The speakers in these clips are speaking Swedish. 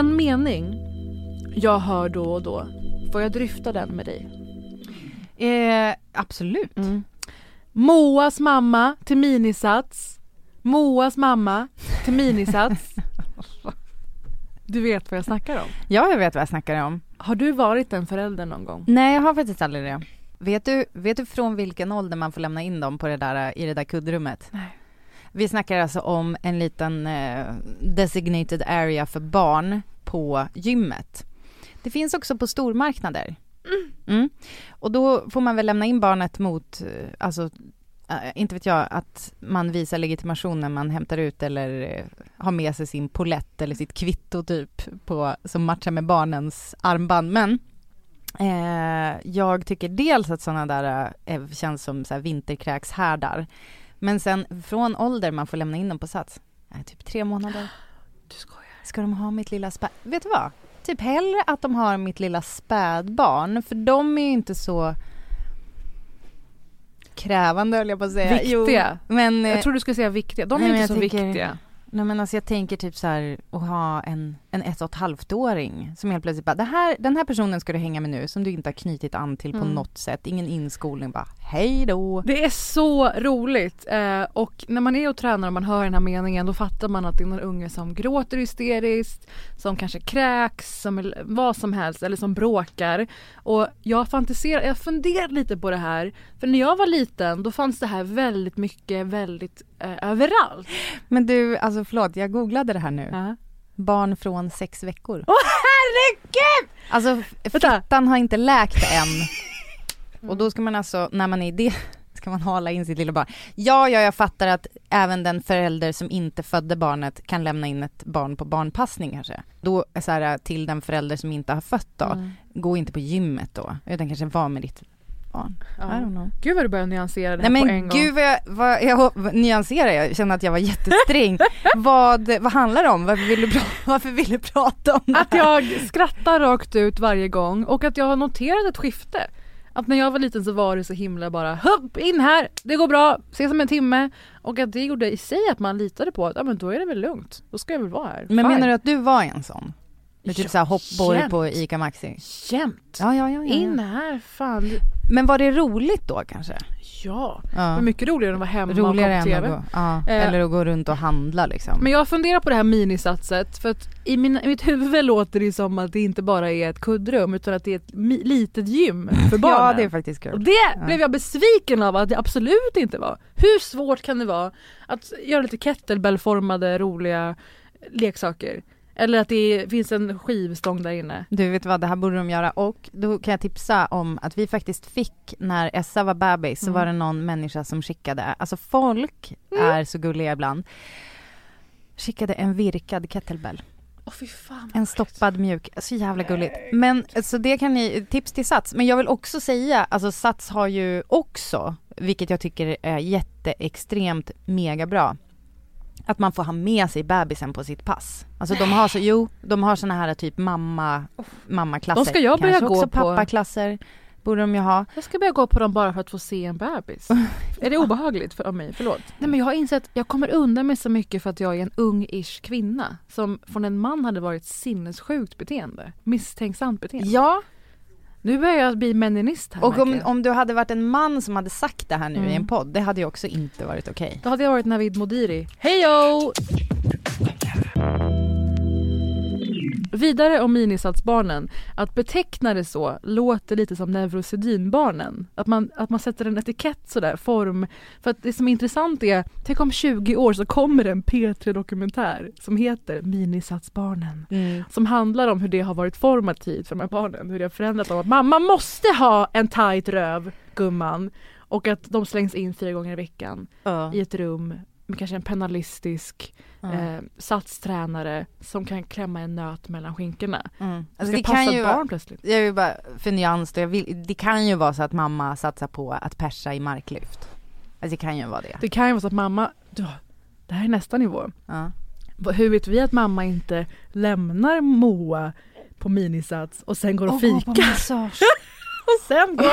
En mening jag hör då och då. Får jag dryfta den med dig? Eh, absolut. Mm. Moas mamma till minisats. Moas mamma till minisats. Du vet vad jag snackar om? Ja, jag vet vad jag snackar om. Har du varit en förälder någon gång? Nej, jag har faktiskt aldrig det. Vet du, vet du från vilken ålder man får lämna in dem på det där, i det där kuddrummet? Nej. Vi snackar alltså om en liten eh, designated area för barn på gymmet. Det finns också på stormarknader. Mm. Och då får man väl lämna in barnet mot, eh, alltså, eh, inte vet jag, att man visar legitimation när man hämtar ut eller eh, har med sig sin polett eller sitt kvitto typ på, som matchar med barnens armband. Men eh, jag tycker dels att sådana där eh, känns som så här vinterkräkshärdar. Men sen från ålder man får lämna in dem på Sats, eh, typ tre månader. Du skojar. Ska de ha mitt lilla spä... Vet du vad? Typ hellre att de har mitt lilla spädbarn, för de är ju inte så krävande höll jag på att säga. Viktiga. Jo, men, Jag eh, tror du skulle säga viktiga. De är Nej, inte så jag tänker- viktiga. Nej, men alltså jag tänker typ så här att ha en, en ett och ett halvt åring som helt plötsligt bara, det här, den här personen ska du hänga med nu som du inte har knutit an till på Mm. något sätt, ingen inskolning, bara hej då. Det är så roligt eh, och när man är och tränar och man hör den här meningen då fattar man att det är någon unge som gråter hysteriskt, som kanske kräks, som vad som helst eller som bråkar. Och jag fantiserar, jag funderar lite på det här för när jag var liten då fanns det här väldigt mycket, väldigt eh, överallt. Men du, alltså förlåt, jag googlade det här nu. Ja. Barn från sex veckor. Åh herregud! Alltså fittan har inte läkt än. Och då ska man alltså, när man är i det, ska man hala in sitt lilla barn. Ja, ja, jag fattar att även den förälder som inte födde barnet kan lämna in ett barn på barnpassning kanske. Då, så här, till den förälder som inte har fött då, Mm. gå inte på gymmet då, utan kanske var med ditt barn. I don't know. Gud vad du börjar nyansera det Nej här på men en gång. gud vad jag, vad jag nyanserar, jag känner att jag var jättesträng. vad, vad handlar det om? Varför vill du, varför vill du prata om det Att här? jag skrattar rakt ut varje gång och att jag har noterat ett skifte. Att när jag var liten så var det så himla bara hupp in här, det går bra, ses om en timme. Och att det gjorde i sig att man litade på att ja, men då är det väl lugnt, då ska jag väl vara här. Men Fine. menar du att du var en sån? Med typ Ja, såhär hoppborg på ICA Maxi? Jämt! Ja, ja, ja, ja. In här, fan. Men var det roligt då kanske? Ja, det Ja. var mycket roligare än att vara hemma Roligare och kolla på att TV. gå, ja. Eh, eller att gå runt och handla liksom. Men jag funderar på det här minisatset för att i, min, i mitt huvud låter det som att det inte bara är ett kuddrum utan att det är ett mi, litet gym för barnen. ja, det är faktiskt Och kul. det Ja. blev jag besviken av att det absolut inte var. Hur svårt kan det vara att göra lite kettlebellformade roliga leksaker? Eller att det finns en skivstång där inne. Du vet vad, det här borde de göra och då kan jag tipsa om att vi faktiskt fick, när Essa var bebis, så Mm. var det någon människa som skickade, alltså folk är så gulliga ibland, skickade en virkad kettlebell. Fan. En stoppad mjuk, så jävla gulligt. Men så det kan ni, tips till Sats. Men jag vill också säga, alltså Sats har ju också, vilket jag tycker är jätteextremt mega bra, att man får ha med sig bebisen på sitt pass. Alltså de har så, jo, de har såna här typ mamma, mammaklasser. De ska jag börja Kanske gå också på. pappaklasser, borde de ju ha. Jag ska börja gå på dem bara för att få se en bebis. är det obehagligt för mig? Förlåt. Nej men jag har insett jag kommer undan med så mycket för att jag är en ung-ish kvinna som från en man hade varit sinnessjukt beteende. Misstänksamt beteende. Ja, Nu börjar jag bli meninist här och om, om du hade varit en man som hade sagt det här nu i Mm. en podd, det hade ju också inte varit okej. Då hade jag varit Navid Modiri. Hejo! Vidare om minisatsbarnen. Att beteckna det så låter lite som neurosedynbarnen. Att man, att man sätter en etikett sådär, form. För att det som är intressant är, tänk om 20 år så kommer det en P3-dokumentär som heter Minisatsbarnen. Mm. Som handlar om hur det har varit formativt för de här barnen. Hur det har förändrat dem. Att mamma måste ha en tight röv, gumman. Och att de slängs in fyra gånger i veckan Ja. i ett rum kanske en penalistisk Ja. eh, satstränare som kan klämma en nöt mellan skinkorna. Mm. Alltså det kan ju barn plötsligt. jag vill bara för nyans då, vill, det kan ju vara så att mamma satsar på att persa i marklyft. Alltså det kan ju vara det. Det kan ju vara så att mamma, ja, det här är nästa nivå. Vad- Hur vet vi att mamma inte lämnar Moa på minisats och sen går och på fikar. Och sen går,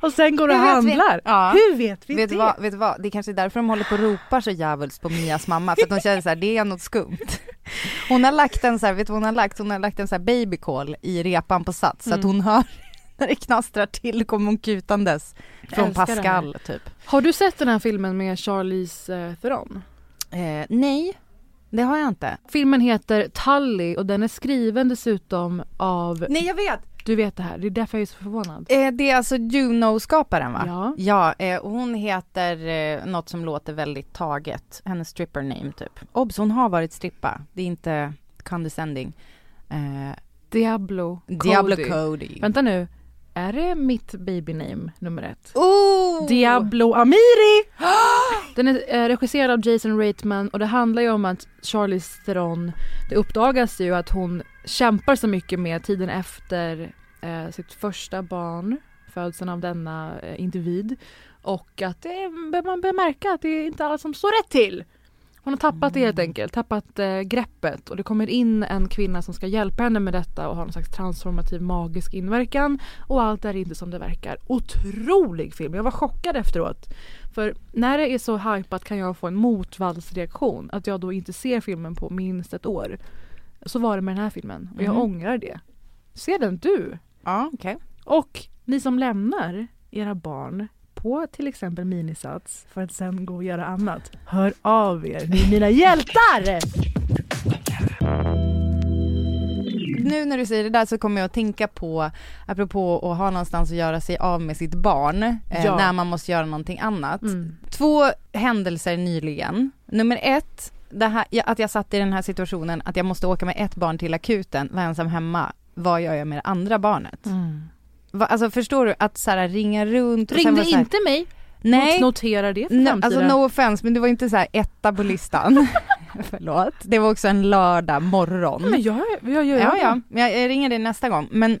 och, sen går och Hur handlar? Ja. Hur vet vi Vet det? vad, vet du vad, det är kanske är därför de håller på och ropar så djävulskt på Mias mamma, för att de känner så här, det är något skumt. Hon har lagt en så här, vet du vad hon har lagt? Hon har lagt en så här babycall i repan på Sats, så att Mm. hon hör när det knastrar till kommer hon kutandes från. Pascal typ. Har du sett den här filmen med Charlize eh, Theron? Eh, nej, det har jag inte. Filmen heter Tully och den är skriven dessutom av, Nej jag vet! Du vet det här, det är därför jag är så förvånad. Eh, det är alltså Juno-skaparen va? Ja. Ja, eh, hon heter eh, något som låter väldigt taget, hennes stripper name typ. Obs, hon har varit strippa, det är inte condescending. Eh, Diablo Cody. Diablo Cody. Vänta nu, är det mitt babyname nummer ett? Oh! Diablo Amiri! Den är eh, regisserad av Jason Reitman och det handlar ju om att Charlize Theron, det uppdagas ju att hon kämpar så mycket med tiden efter eh, sitt första barn, födseln av denna eh, individ och att är- man börjar märka att det är inte alls som står rätt till. Hon har tappat det helt enkelt, tappat eh, greppet och det kommer in en kvinna som ska hjälpa henne med detta och har någon slags transformativ magisk inverkan och allt är inte som det verkar. Otrolig film, jag var chockad efteråt. För när det är så hypat kan jag få en motvallsreaktion, att jag då inte ser filmen på minst ett år. Så var det med den här filmen och jag Mhm. ångrar det. Se den du! Ja, okej. Och ni som lämnar era barn på till exempel minisats för att sen gå och göra annat. Hör av er, ni är mina hjältar! Nu när du säger det där så kommer jag att tänka på, apropå att ha någonstans att göra sig av med sitt barn, eh, Ja. när man måste göra någonting annat. Mm. Två händelser nyligen. Nummer ett, här, att jag satt i den här situationen att jag måste åka med ett barn till akuten, var ensam hemma. Vad gör jag med det andra barnet? Va, alltså förstår du att så här, ringa runt och Ringde här, inte mig, Nej, notera det för framtiden. alltså no offense men du var inte så här etta på listan. Förlåt. Det var också en lördag morgon. Men jag, jag gör Ja, det. ja, jag ringer dig nästa gång. Men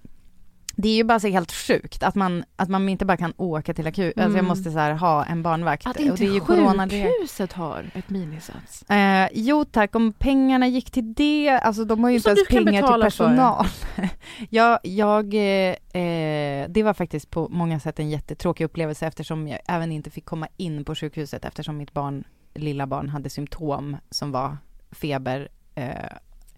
det är ju bara så helt sjukt att man, att man inte bara kan åka till akut, alltså jag Mm. måste så här ha en barnvakt. Att och inte det är ju sjukhuset har ett minisats. Eh, jo tack, om pengarna gick till det, alltså de har ju inte ens pengar till personal. jag, jag eh, eh, det var faktiskt på många sätt en jättetråkig upplevelse eftersom jag även inte fick komma in på sjukhuset eftersom mitt barn, lilla barn hade symptom som var feber eh,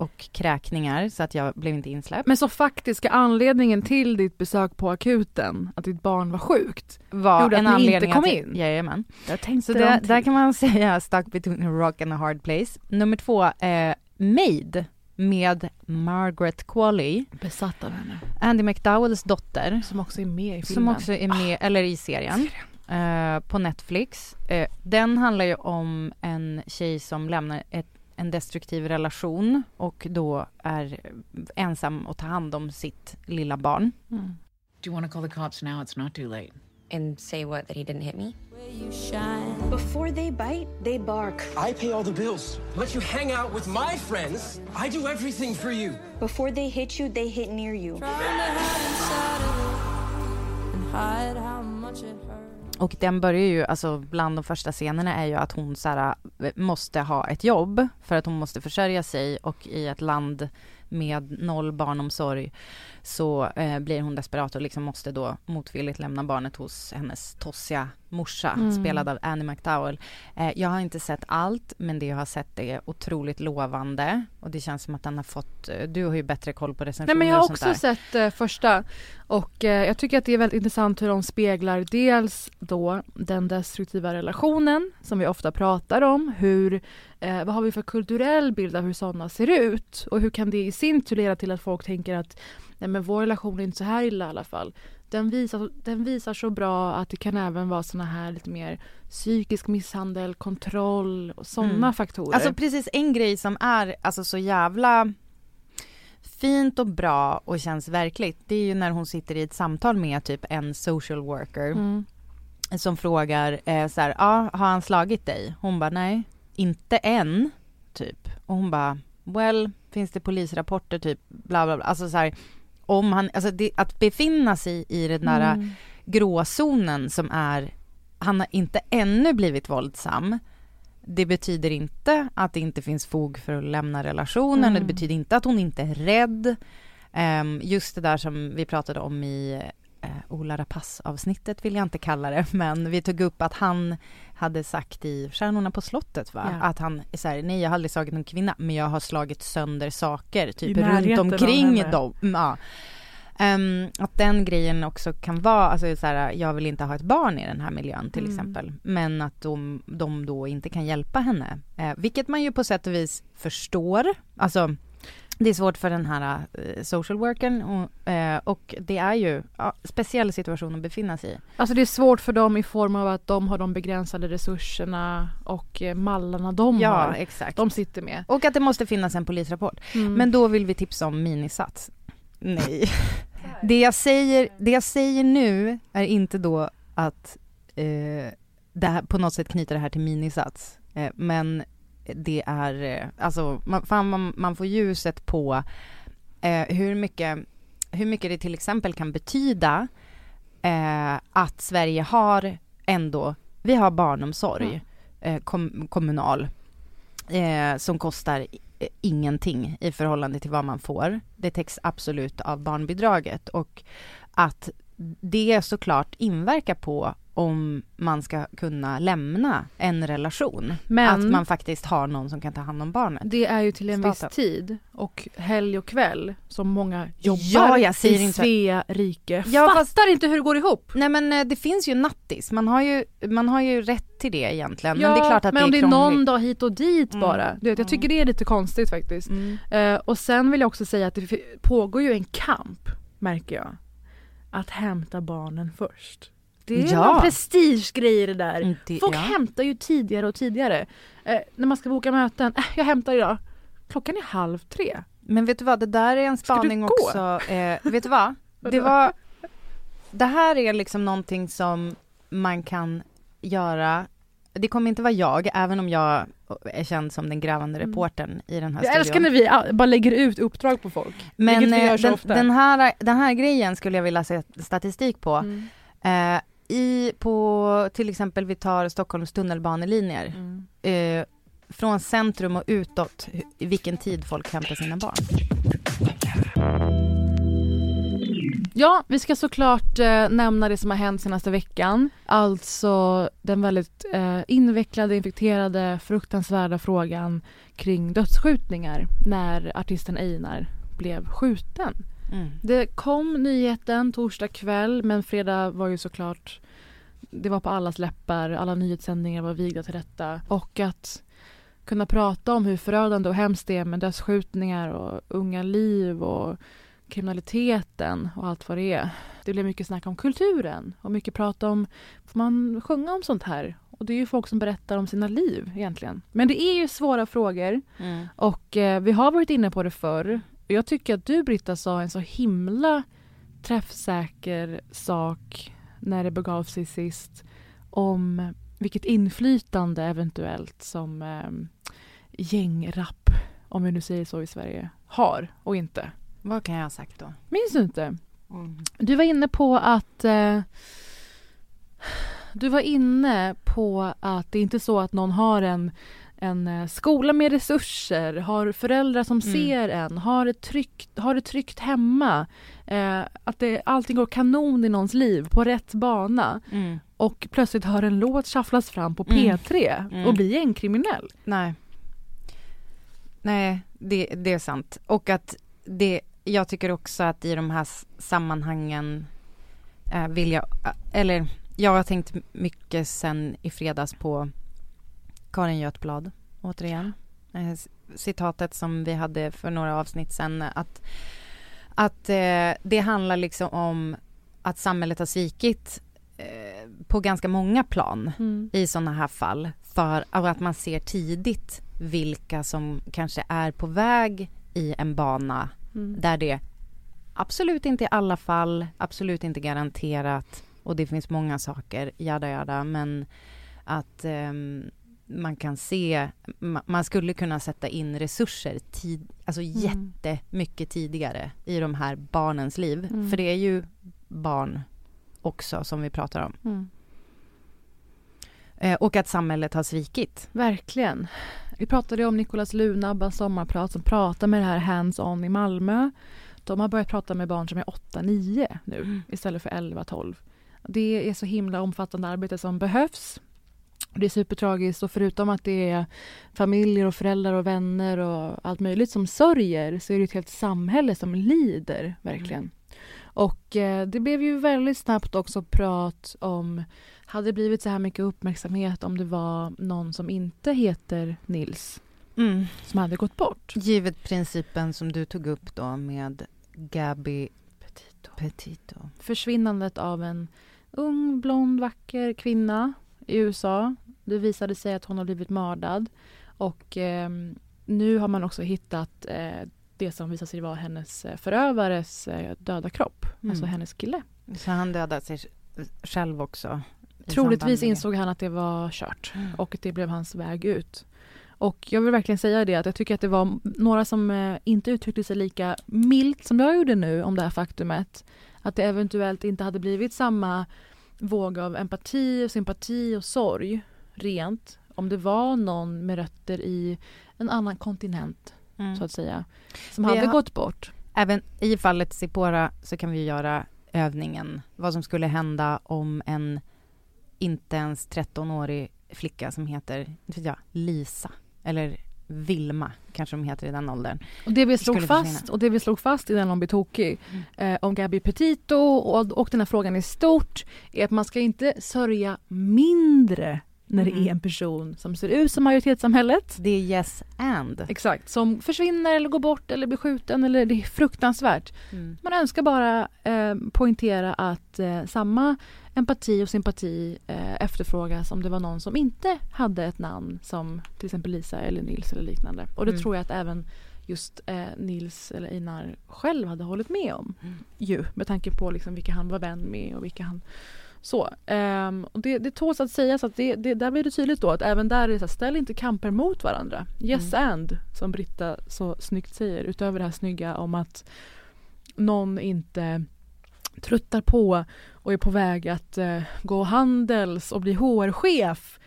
och kräkningar så att jag blev inte insläppt. Men så faktiska anledningen till ditt besök på akuten, att ditt barn var sjukt, var gjorde att en ni inte kom att, in? Jajamän. jag tänkte Så det, där kan man säga stuck between a rock and a hard place. Nummer två, eh, Maid med Margaret Qualley, besatt av henne. Andy McDowells dotter, Som också är med i som filmen. också är med, eller i serien, eh, på Netflix. Eh, den handlar ju om en tjej som lämnar ett, en destruktiv relation och då är ensam och tar hand om sitt lilla barn. Mm. Do you want to call the cops now? It's not too late. And say what? That he didn't hit me? Before they bite, they bark. I pay all the bills. Let you hang out with my friends. I do everything for you. Before they hit you, they hit near you. Och den börjar ju, alltså bland de första scenerna är ju att hon så här, eh, måste ha ett jobb för att hon måste försörja sig och i ett land med noll barnomsorg så eh, blir hon desperat och liksom måste då motvilligt lämna barnet hos hennes tossiga morsa, mm. spelad av Annie McDowell. Eh, jag har inte sett allt, men det jag har sett är otroligt lovande och det känns som att den har fått, eh, du har ju bättre koll på recensioner Nej men jag har också sett eh, första och eh, jag tycker att det är väldigt intressant hur de speglar dels då den destruktiva relationen som vi ofta pratar om, hur eh, vad har vi för kulturell bild av hur sådana ser ut och hur kan det i sin tur leda till att folk tänker att nej men vår relation är inte så här illa i alla fall den visar, den visar så bra att det kan även vara såna här lite mer psykisk misshandel, kontroll och sådana mm. faktorer. Alltså precis en grej som är alltså så jävla fint och bra och känns verkligt det är ju när hon sitter i ett samtal med typ en social worker mm. som frågar eh, så här, ja har han slagit dig? Hon bara nej, inte än typ och hon bara well finns det polisrapporter typ bla bla bla alltså så här, om han, alltså det, att befinna sig i den där mm. gråzonen som är, han har inte ännu blivit våldsam. Det betyder inte att det inte finns fog för att lämna relationen, mm. det betyder inte att hon inte är rädd. Um, just det där som vi pratade om i uh, Ola Rapace-avsnittet vill jag inte kalla det, men vi tog upp att han hade sagt i Stjärnorna på slottet va? Ja. Att han är så här, nej jag har aldrig slagit någon kvinna men jag har slagit sönder saker typ runt omkring dem. Ja. Um, att den grejen också kan vara, alltså så här, jag vill inte ha ett barn i den här miljön till mm. exempel. Men att de, de då inte kan hjälpa henne. Uh, vilket man ju på sätt och vis förstår. Alltså det är svårt för den här uh, social workern och, uh, och det är ju uh, speciell situation att befinna sig i. Alltså det är svårt för dem i form av att de har de begränsade resurserna och uh, mallarna de ja, har. Exakt. De sitter med. Och att det måste finnas en polisrapport. Mm. Men då vill vi tipsa om minisats. Nej. det, jag säger, det jag säger nu är inte då att det här, på något sätt knyta det här till minisats. men det är, eh, alltså man, man, man får ljuset på eh, hur, mycket, hur mycket det till exempel kan betyda eh, att Sverige har ändå, vi har barnomsorg eh, kom, kommunal eh, som kostar ingenting i förhållande till vad man får. Det täcks absolut av barnbidraget och att det såklart inverkar på om man ska kunna lämna en relation. Men att man faktiskt har någon som kan ta hand om barnet. Det är ju till en Staten. viss tid och helg och kväll som många jobbar ja, jag säger i inte... Svea rike. Jag fattar fast... inte hur det går ihop. Nej men eh, det finns ju nattis, man har ju, man har ju rätt till det egentligen. Ja, men det är klart att men det är om det är någon dag hit och dit mm. bara. Du vet, jag tycker det är lite konstigt faktiskt. Mm. Uh, och sen vill jag också säga att det pågår ju en kamp, märker jag. Att hämta barnen först. Det är ja. en prestigegrej det där. Mm, det, Folk ja. hämtar ju tidigare och tidigare. Eh, när man ska boka möten, eh, jag hämtar idag. Klockan är halv tre. Men vet du vad, det där är en spaning också. Eh, vet du vad? Det var... Det här är liksom någonting som man kan göra det kommer inte vara jag, även om jag är känd som den grävande mm. reportern mm. i den här jag studion. Älskar när vi bara lägger ut uppdrag på folk. Men eh, den, den, här, den här grejen skulle jag vilja se statistik på. Mm. Eh, i, på till exempel vi tar Stockholms tunnelbanelinjer. Mm. Eh, från centrum och utåt, i vilken tid folk hämtar sina barn. Ja, vi ska såklart eh, nämna det som har hänt senaste veckan. Alltså den väldigt eh, invecklade, infekterade, fruktansvärda frågan kring dödsskjutningar när artisten Einar blev skjuten. Mm. Det kom nyheten torsdag kväll men fredag var ju såklart det var på allas läppar, alla nyhetssändningar var vigda till detta och att kunna prata om hur förödande och hemskt det är med dödsskjutningar och unga liv och kriminaliteten och allt vad det är. Det blev mycket snack om kulturen och mycket prat om, får man sjunga om sånt här? Och det är ju folk som berättar om sina liv egentligen. Men det är ju svåra frågor mm. och eh, vi har varit inne på det förr. Jag tycker att du Britta sa en så himla träffsäker sak när det begav sig sist om vilket inflytande eventuellt som eh, gängrapp, om vi nu säger så i Sverige, har och inte. Vad kan jag ha sagt då? Minns du inte? Du var inne på att eh, du var inne på att det är inte så att någon har en, en eh, skola med resurser, har föräldrar som Mm. ser en, har det tryggt, har det tryggt hemma. Eh, att det, allting går kanon i någons liv, på rätt bana. Mm. Och plötsligt hör en låt shufflas fram på Mm. P3 Mm. och blir gängkriminell. Nej. Nej, det, det är sant. Och att det, jag tycker också att i de här sammanhangen eh, vill jag, eh, eller jag har tänkt mycket sen i fredags på Karin Götblad, återigen. Eh, citatet som vi hade för några avsnitt sen, att, att eh, det handlar liksom om att samhället har svikit eh, på ganska många plan i sådana här fall för att man ser tidigt vilka som kanske är på väg i en bana Mm. där det absolut inte i alla fall, absolut inte garanterat och det finns många saker, jada jada, men att ehm, man kan se, ma- man skulle kunna sätta in resurser tid, alltså Mm. jättemycket tidigare i de här barnens liv. Mm. För det är ju barn också som vi pratar om. Mm. Eh, och att samhället har svikit. Verkligen. Vi pratade om Nicolas Lunabba sommarprat som pratar med det här hands-on i Malmö. De har börjat prata med barn som är 8-9 nu Mm. istället för 11-12. Det är så himla omfattande arbete som behövs. Det är supertragiskt och förutom att det är familjer och föräldrar och vänner och allt möjligt som sörjer så är det ett helt samhälle som lider verkligen. Och eh, det blev ju väldigt snabbt också prat om hade det blivit så här mycket uppmärksamhet om det var någon som inte heter Nils Mm. som hade gått bort? Givet principen som du tog upp då med Gabi Petito. Petito. Försvinnandet av en ung, blond, vacker kvinna i USA. Det visade sig att hon har blivit mördad. Och ehm, nu har man också hittat eh, det som visade sig vara hennes eh, förövares eh, döda kropp. Mm. Alltså hennes kille. Så han dödade sig själv också? Troligtvis insåg han att det var kört Mm. och det blev hans väg ut. Och jag vill verkligen säga det att jag tycker att det var några som eh, inte uttryckte sig lika milt som jag gjorde nu om det här faktumet. Att det eventuellt inte hade blivit samma våg av empati, och sympati och sorg rent om det var någon med rötter i en annan kontinent Mm. så att säga som Vi hade har- gått bort. Även i fallet Sipora så kan vi göra övningen vad som skulle hända om en inte ens 13-årig flicka som heter jag, Lisa eller Vilma kanske de heter i den åldern. Och det vi slog fast och det vi slog fast i den om blir tokig Mm. eh, om Gabi Petito och, och den här frågan i stort är att man ska inte sörja mindre när det Mm. är en person som ser ut som majoritetssamhället. Det är yes and. Exakt, som försvinner eller går bort eller blir skjuten eller det är fruktansvärt. Mm. Man önskar bara eh, poängtera att eh, samma empati och sympati eh, efterfrågas om det var någon som inte hade ett namn som till exempel Lisa eller Nils eller liknande. Och det Mm. tror jag att även just eh, Nils eller Einar själv hade hållit med om. Ju, med tanke på liksom vilka han var vän med och vilka han så. Ehm, och det, det tåls att säga så att det, det, där blir det tydligt då att även där är det så här, ställ inte kamper mot varandra. Yes and, som Britta så snyggt säger, utöver det här snygga om att någon inte tröttar på och är på väg att eh, gå handels och bli HR-chef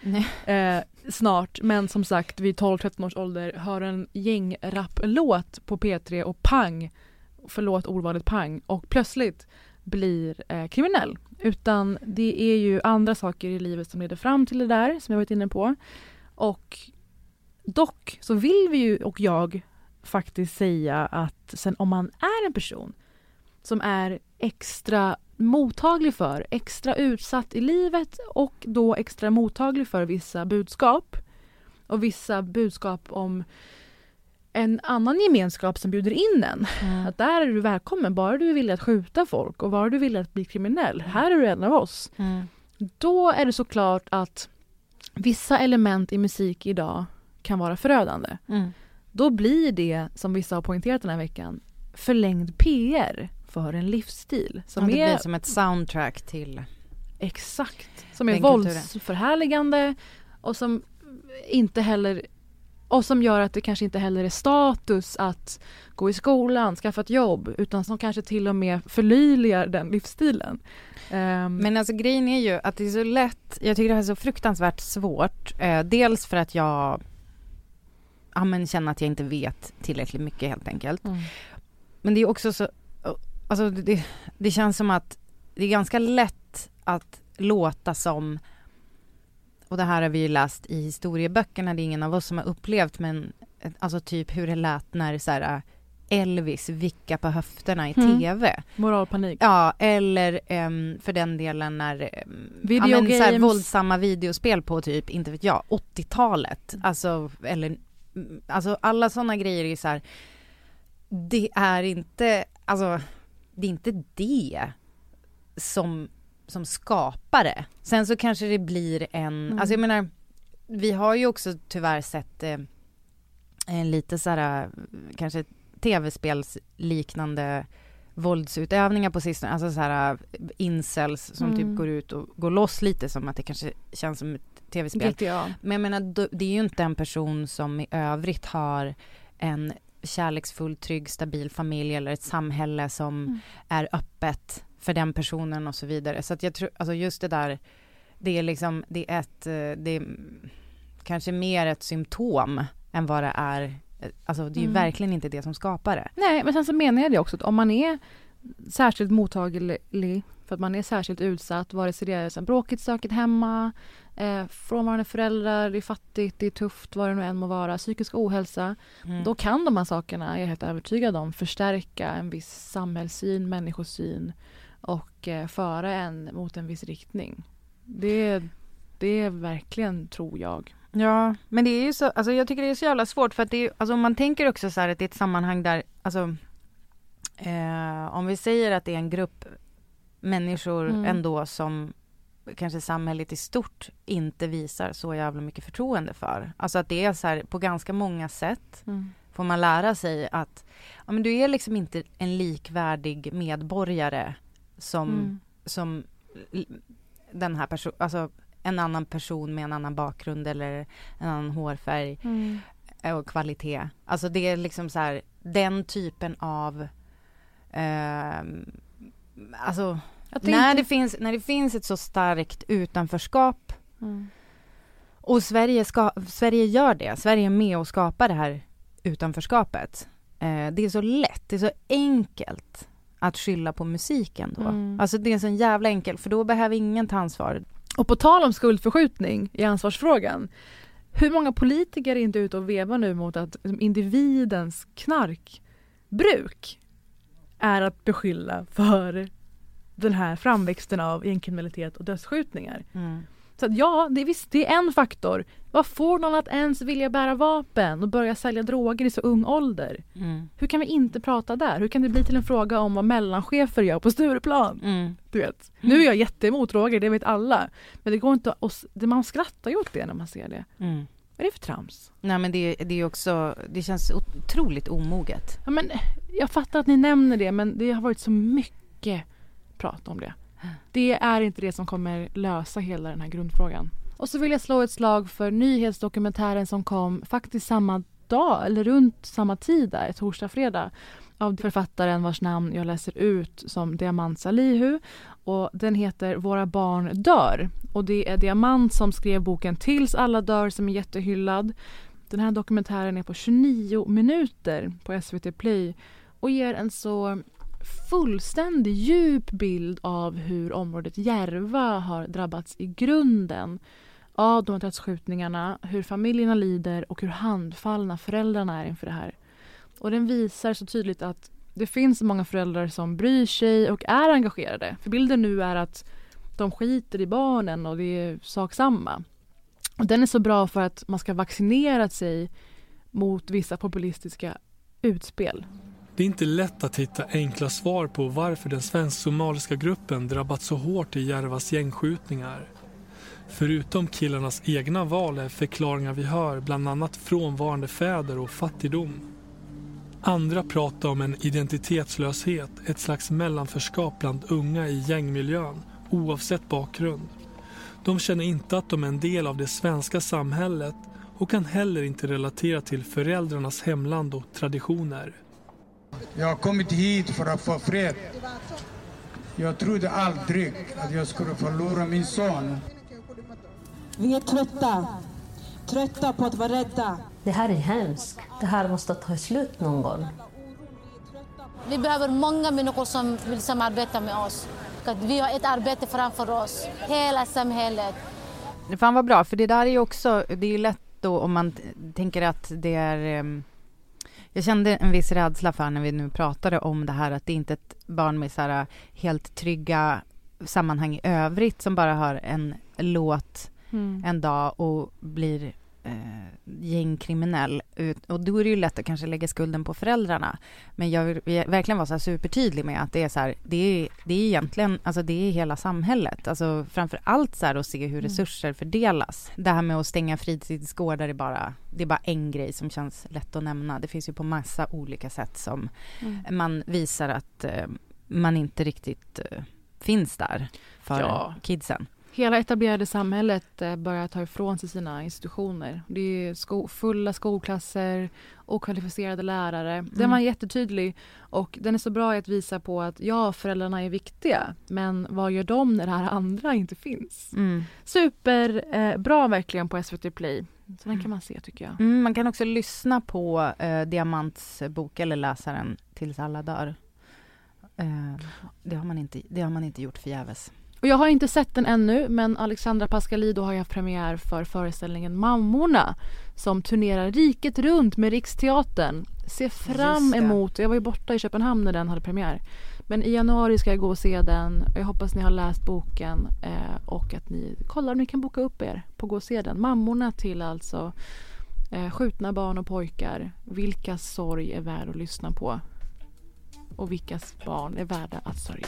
eh, snart. Men som sagt vid 12-13 års ålder hör en gängrap-låt på P3 och pang, förlåt ordvalet pang, och plötsligt blir eh, kriminell. Utan det är ju andra saker i livet som leder fram till det där som jag varit inne på. Och dock så vill vi ju och jag faktiskt säga att sen om man är en person som är extra mottaglig för, extra utsatt i livet och då extra mottaglig för vissa budskap och vissa budskap om en annan gemenskap som bjuder in en. Mm. Att där är du välkommen, bara du är villig att skjuta folk och bara du är villig att bli kriminell. Här är du en av oss. Mm. Då är det såklart att vissa element i musik idag kan vara förödande. Mm. Då blir det, som vissa har poängterat den här veckan, förlängd PR för en livsstil. Som Ja, det är blir som ett soundtrack till Exakt. Som är våldsförhärligande och som inte heller och som gör att det kanske inte heller är status att gå i skolan, skaffa ett jobb utan som kanske till och med förlöjligar den livsstilen. Ehm, Men alltså grejen är ju att det är så lätt, jag tycker det här är så fruktansvärt svårt. Eh, dels för att jag ja, men känner att jag inte vet tillräckligt mycket helt enkelt. Mm. Men det är också så, alltså det, det känns som att det är ganska lätt att låta som, och det här har vi ju läst i historieböckerna, det är ingen av oss som har upplevt, men eh, alltså typ hur det lät när så här, Elvis vickade på höfterna i Mm. TV. moralpanik. Ja, eller ehm, för den delen när um, Video ja, men, så här, våldsamma videospel på typ, inte vet jag, 80-talet. Alltså, eller, mm, alltså alla sådana grejer är så här, det är inte, alltså, det är inte det som, som skapar det. Sen så kanske det blir en, Mm. alltså jag menar, vi har ju också tyvärr sett eh, en lite så här, kanske tv-spelsliknande våldsutövningar på sistone, alltså så här incels som Mm. typ går ut och går loss lite som att det kanske känns som ett tv-spel. Men jag menar, det är ju inte en person som i övrigt har en kärleksfull, trygg, stabil familj eller ett samhälle som Mm. är öppet för den personen och så vidare. Så att jag tror, alltså just det där, det är liksom, det är ett, eh, det är kanske mer ett symptom än vad det är, eh, alltså det är ju Mm. verkligen inte det som skapar det. Nej, men sen så menar jag det också att om man är särskilt mottaglig för att man är särskilt utsatt, vare sig det är här bråkigt, stökigt hemma, eh, frånvarande föräldrar, det är fattigt, det är tufft, vad det nu än må vara, psykisk ohälsa. Mm. Då kan de här sakerna, är jag helt övertygad om, förstärka en viss samhällssyn, människosyn och eh, föra en mot en viss riktning. Det, det är verkligen, tror jag. Ja, men det är ju så, alltså jag tycker det är så jävla svårt för att det är, alltså om man tänker också så här att det är ett sammanhang där, alltså eh, om vi säger att det är en grupp människor Mm. ändå som kanske samhället i stort inte visar så jävla mycket förtroende för. Alltså att det är så här på ganska många sätt får man lära sig att ja, men du är liksom inte en likvärdig medborgare som, Mm. som den här personen, alltså en annan person med en annan bakgrund eller en annan hårfärg Mm. eh, och kvalitet. Alltså det är liksom så här, den typen av ehm, alltså när det, finns, när det finns ett så starkt utanförskap Mm. och Sverige, ska, Sverige gör det. Sverige är med och skapar det här utanförskapet. Eh, det är så lätt, det är så enkelt att skylla på musiken då. Mm. Alltså det är så jävla enkelt, för då behöver ingen ta ansvar. Och på tal om skuldförskjutning i ansvarsfrågan. Hur många politiker är inte ute och vevar nu mot att liksom, individens knarkbruk är att beskylla för den här framväxten av gängkriminalitet och dödsskjutningar. Så att ja, det är visst det är en faktor. Vad får någon att ens vilja bära vapen och börja sälja droger i så ung ålder? Mm. Hur kan vi inte prata där? Hur kan det bli till en fråga om vad mellanchefer gör på Stureplan? Mm. Du vet. Nu är jag jätteemot droger, det vet alla. Men det går inte att... Man skrattar ju åt det när man ser det. Mm. Vad är det för trams? Nej men det, det är också, det känns otroligt omoget. Ja, men, jag fattar att ni nämner det men det har varit så mycket prat om det. Det är inte det som kommer lösa hela den här grundfrågan. Och så vill jag slå ett slag för nyhetsdokumentären som kom faktiskt samma dag eller runt samma tid där, torsdag, fredag av författaren vars namn jag läser ut som Diamant Salihu och den heter Våra barn dör och det är Diamant som skrev boken Tills alla dör som är jättehyllad. Den här dokumentären är på 29 minuter på SVT Play och ger en så fullständig djup bild av hur området Järva har drabbats i grunden av de här dödsskjutningarna, hur familjerna lider och hur handfallna föräldrarna är inför det här. Och den visar så tydligt att det finns många föräldrar som bryr sig och är engagerade. För bilden nu är att de skiter i barnen och det är sak samma. Och den är så bra för att man ska vaccinera sig mot vissa populistiska utspel. Det är inte lätt att hitta enkla svar på varför den svensk-somaliska gruppen drabbats så hårt i Järvas gängskjutningar. Förutom killarnas egna val är förklaringar vi hör bland annat frånvarande fäder och fattigdom. Andra pratar om en identitetslöshet, ett slags mellanförskap bland unga i gängmiljön oavsett bakgrund. De känner inte att de är en del av det svenska samhället och kan heller inte relatera till föräldrarnas hemland och traditioner. Jag har kommit hit för att få fred. Jag trodde aldrig att jag skulle förlora min son. Vi är trötta. Trötta på att vara rädda. Det här är hemskt. Det här måste ta slut någon gång. Vi behöver många människor som vill samarbeta med oss. Vi har ett arbete framför oss, hela samhället. Fan vad bra, för det där är ju också, det är ju lätt då om man tänker att det är um, jag kände en viss rädsla för när vi nu pratade om det här att det inte är ett barn med så här helt trygga sammanhang i övrigt som bara hör en låt mm. en dag och blir eh, gängkriminell. Och då är det ju lätt att kanske lägga skulden på föräldrarna. Men jag vill verkligen vara så supertydlig med att det är så här, det är, det är egentligen, alltså det är hela samhället. Alltså framför allt så här att se hur mm. resurser fördelas. Det här med att stänga fritidsgårdar är bara, det är bara en grej som känns lätt att nämna. Det finns ju på massa olika sätt som mm. man visar att eh, man inte riktigt eh, finns där för ja. kidsen. Hela etablerade samhället eh, börjar ta ifrån sig sina institutioner. Det är sko fulla skolklasser, okvalificerade lärare. Mm. Den var jättetydlig och den är så bra i att visa på att ja, föräldrarna är viktiga, men vad gör de när det här andra inte finns? Mm. Superbra eh, verkligen på SVT Play. Så den kan man se tycker jag. Mm, man kan också lyssna på eh, Diamants bok eller läsa den tills alla dör. Eh, det, har man inte, det har man inte gjort förgäves. Och jag har inte sett den ännu men Alexandra Pascalido har ju haft premiär för föreställningen Mammorna som turnerar riket runt med Riksteatern. Ser fram emot, jag var ju borta i Köpenhamn när den hade premiär. Men i januari ska jag gå och se den. Jag hoppas ni har läst boken eh, och att ni kollar om ni kan boka upp er på gå och se den. Mammorna till alltså eh, skjutna barn och pojkar. Vilka sorg är värd att lyssna på? Och vilkas barn är värda att sörja?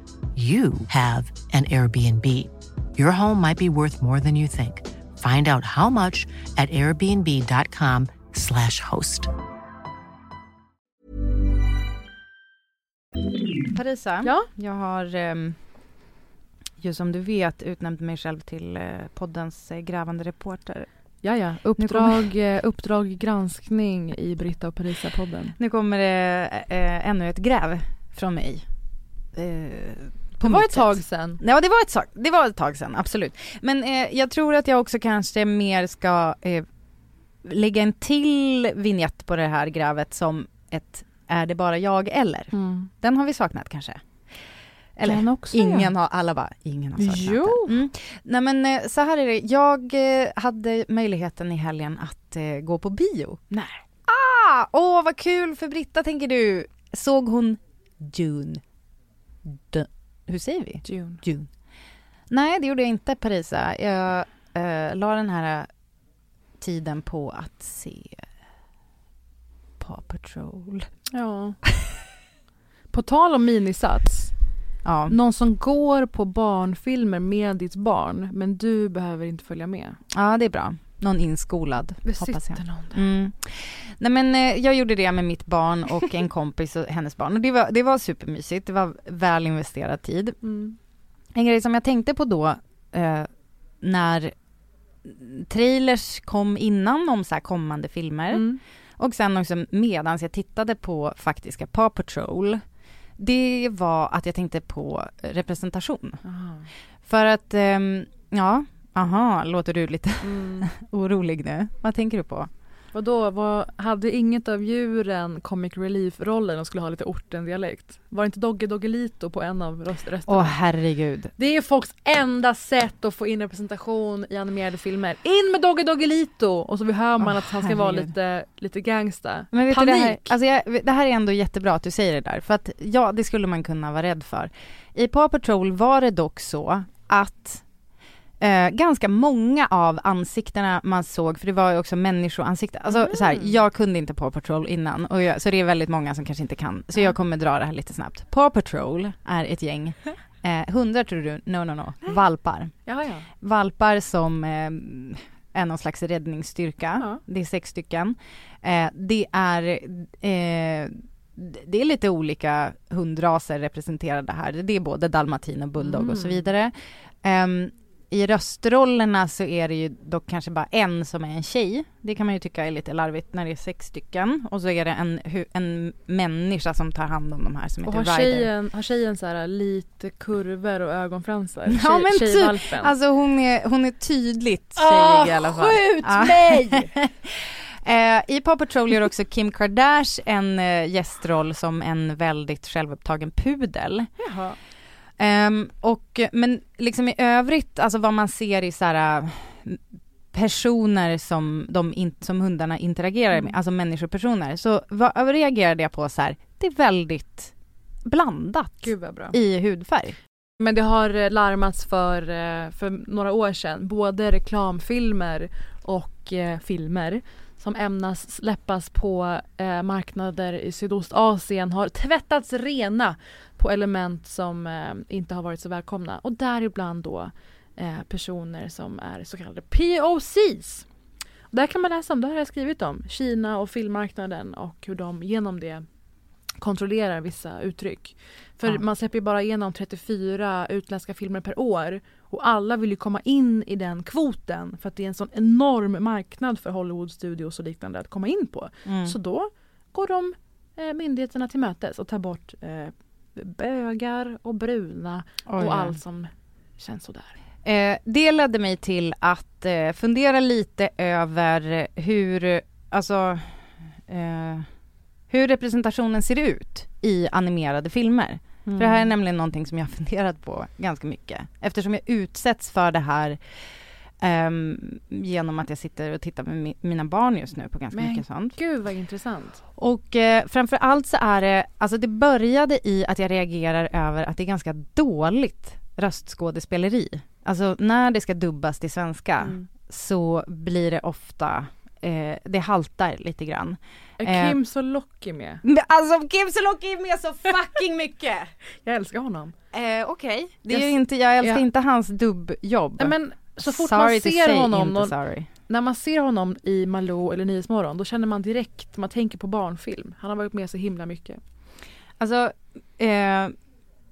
you have an Airbnb. Your home might be worth more than you think. Find out how much at airbnb.com slash host. Parisa, ja? jag har um, ju som du vet utnämnt mig själv till uh, poddens uh, grävande reporter. Ja, ja. Uppdrag, uh, uppdrag granskning i Britta och Parisa-podden. Nu kommer det ännu ett gräv från mig det var ett tag sedan. Ja det var ett, tag, det var ett tag sedan, absolut. Men eh, jag tror att jag också kanske mer ska eh, lägga en till vignett på det här grävet som ett är det bara jag eller? Mm. Den har vi saknat kanske. Eller ingen ja. har, alla bara, ingen har saknat jo. den. Mm. Nej men eh, så här är det, jag eh, hade möjligheten i helgen att eh, gå på bio. Nej. Ah! Åh oh, vad kul för Britta tänker du. Såg hon Dune? D hur säger vi? June. June. Nej, det gjorde jag inte, Parisa. Jag eh, la den här tiden på att se Paw Patrol. Ja. på tal om minisats. Ja. Någon som går på barnfilmer med ditt barn, men du behöver inte följa med. Ja, det är bra. Någon inskolad, det hoppas jag. Någon där. Mm. Nej men eh, jag gjorde det med mitt barn och en kompis och hennes barn och det var, det var supermysigt, det var väl investerad tid. Mm. En grej som jag tänkte på då eh, när trailers kom innan om så kommande filmer mm. Och sen också medan jag tittade på faktiska Paw Patrol, det var att jag tänkte på representation. För att, ehm, ja, aha, låter du lite Mm. orolig nu? Vad tänker du på? Vadå, vad, hade inget av djuren comic relief-rollen och skulle ha lite ortendialekt? Var det inte Dogge Doggelito på en av röst- rösterna? Åh herregud. Det är folks enda sätt att få in representation i animerade filmer. In med Dogge Doggelito! Och så hör man Åh, att han ska vara herregud. lite, lite gangsta. Men vet du, Panik! det, här, alltså jag, det här är ändå jättebra att du säger det där, för att ja, det skulle man kunna vara rädd för. I Paw Patrol var det dock så att eh, ganska många av ansiktena man såg, för det var ju också människoansikten, alltså så här, jag kunde inte Paw Patrol innan, och jag, så det är väldigt många som kanske inte kan, så jag kommer dra det här lite snabbt. Paw Patrol är ett gäng, eh, hundar tror du? No, no, no, valpar. Ja, ja. Valpar som eh, är någon slags räddningsstyrka. Det är sex stycken. Eh, det är eh, det är lite olika hundraser representerade här. Det är både dalmatin och bulldog och så Mm. vidare. Ehm, I röstrollerna så är det ju dock kanske bara en som är en tjej. Det kan man ju tycka är lite larvigt när det är sex stycken. Och så är det en, en människa som tar hand om de här som Och heter har Ryder. tjejen, har tjejen så här lite kurvor och ögonfransar? Ja Tjej- men typ, alltså hon är, hon är tydligt tjejig Åh, i alla fall. skjut Ja. mig! Eh, I Paw Patrol gör också Kim Kardashian en eh, gästroll som en väldigt självupptagen pudel. Jaha. Ehm, och, men liksom i övrigt, alltså vad man ser i så här äh, personer som, de in, som hundarna interagerar med, Mm. alltså människopersoner, så vad reagerade jag på så här, det är väldigt blandat i hudfärg. Men det har eh, larmats för, eh, för några år sedan, både reklamfilmer och eh, filmer som ämnas släppas på eh, marknader i Sydostasien har tvättats rena på element som eh, inte har varit så välkomna och däribland då eh, personer som är så kallade POCs. Där kan man läsa om, det har jag skrivit om, Kina och filmmarknaden och hur de genom det kontrollerar vissa uttryck. För Ja. man släpper ju bara igenom 34 utländska filmer per år och alla vill ju komma in i den kvoten för att det är en sån enorm marknad för Hollywood studios och liknande att komma in på. Mm. Så då går de eh, myndigheterna till mötes och tar bort eh, bögar och bruna Oj, och allt som känns sådär. Eh, det ledde mig till att eh, fundera lite över hur, alltså, eh, hur representationen ser ut i animerade filmer. För det här är nämligen någonting som jag har funderat på ganska mycket. Eftersom jag utsätts för det här ehm, genom att jag sitter och tittar med mi- mina barn just nu på ganska Men mycket sånt. gud vad intressant. Och eh, framför allt så är det, alltså det började i att jag reagerar över att det är ganska dåligt röstskådespeleri. Alltså när det ska dubbas till svenska Mm. så blir det ofta, eh, det haltar lite grann. Är Eh, Kim Sulocki med? Men Alltså Kim Sulocki är med så fucking mycket! Jag älskar honom. Eh, Okej, det är Jag ju s- inte, jag älskar ja. inte hans dubbjobb. Nej, men så fort Sorry man to ser say, honom, inte någon, sorry. när man ser honom i Malou eller Nyhetsmorgon då känner man direkt, man tänker på barnfilm. Han har varit med så himla mycket. Alltså, eh,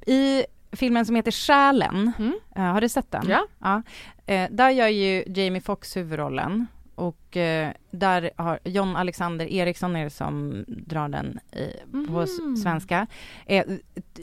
i filmen som heter Själen, eh, har du sett den? Ja. ja. Eh, där gör ju Jamie Foxx huvudrollen och eh, där har John Alexander Eriksson är det som drar den i, på s- Mhm. svenska. Eh,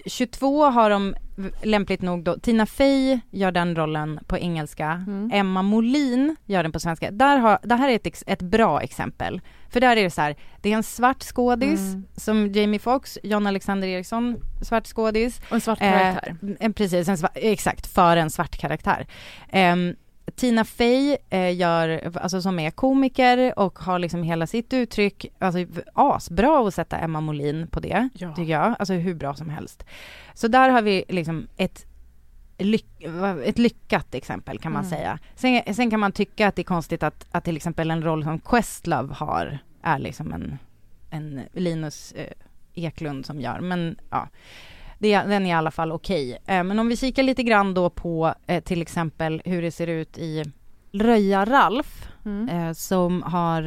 22 har de lämpligt nog då, Tina Fey gör den rollen på engelska, Mm. Emma Molin gör den på svenska. Där har, det här är ett, ett bra exempel. För där är det så här, det är en svart skådis Mm. som Jamie Foxx, John Alexander Eriksson, svart skådis. Och en svart karaktär. Eh, precis, en sva- exakt, för en svart karaktär. Ehm, Tina Fey eh, gör, alltså som är komiker och har liksom hela sitt uttryck, alltså asbra att sätta Emma Molin på det, Ja. tycker jag, alltså hur bra som helst. Så där har vi liksom ett lyck, ett lyckat exempel kan man Mm. säga. Sen, sen kan man tycka att det är konstigt att, att till exempel en roll som Questlove har är liksom en, en Linus eh, Eklund som gör, men ja. Det, den är i alla fall okej. Eh, men om vi kikar lite grann då på eh, till exempel hur det ser ut i Röja-Ralf Mm. eh, som har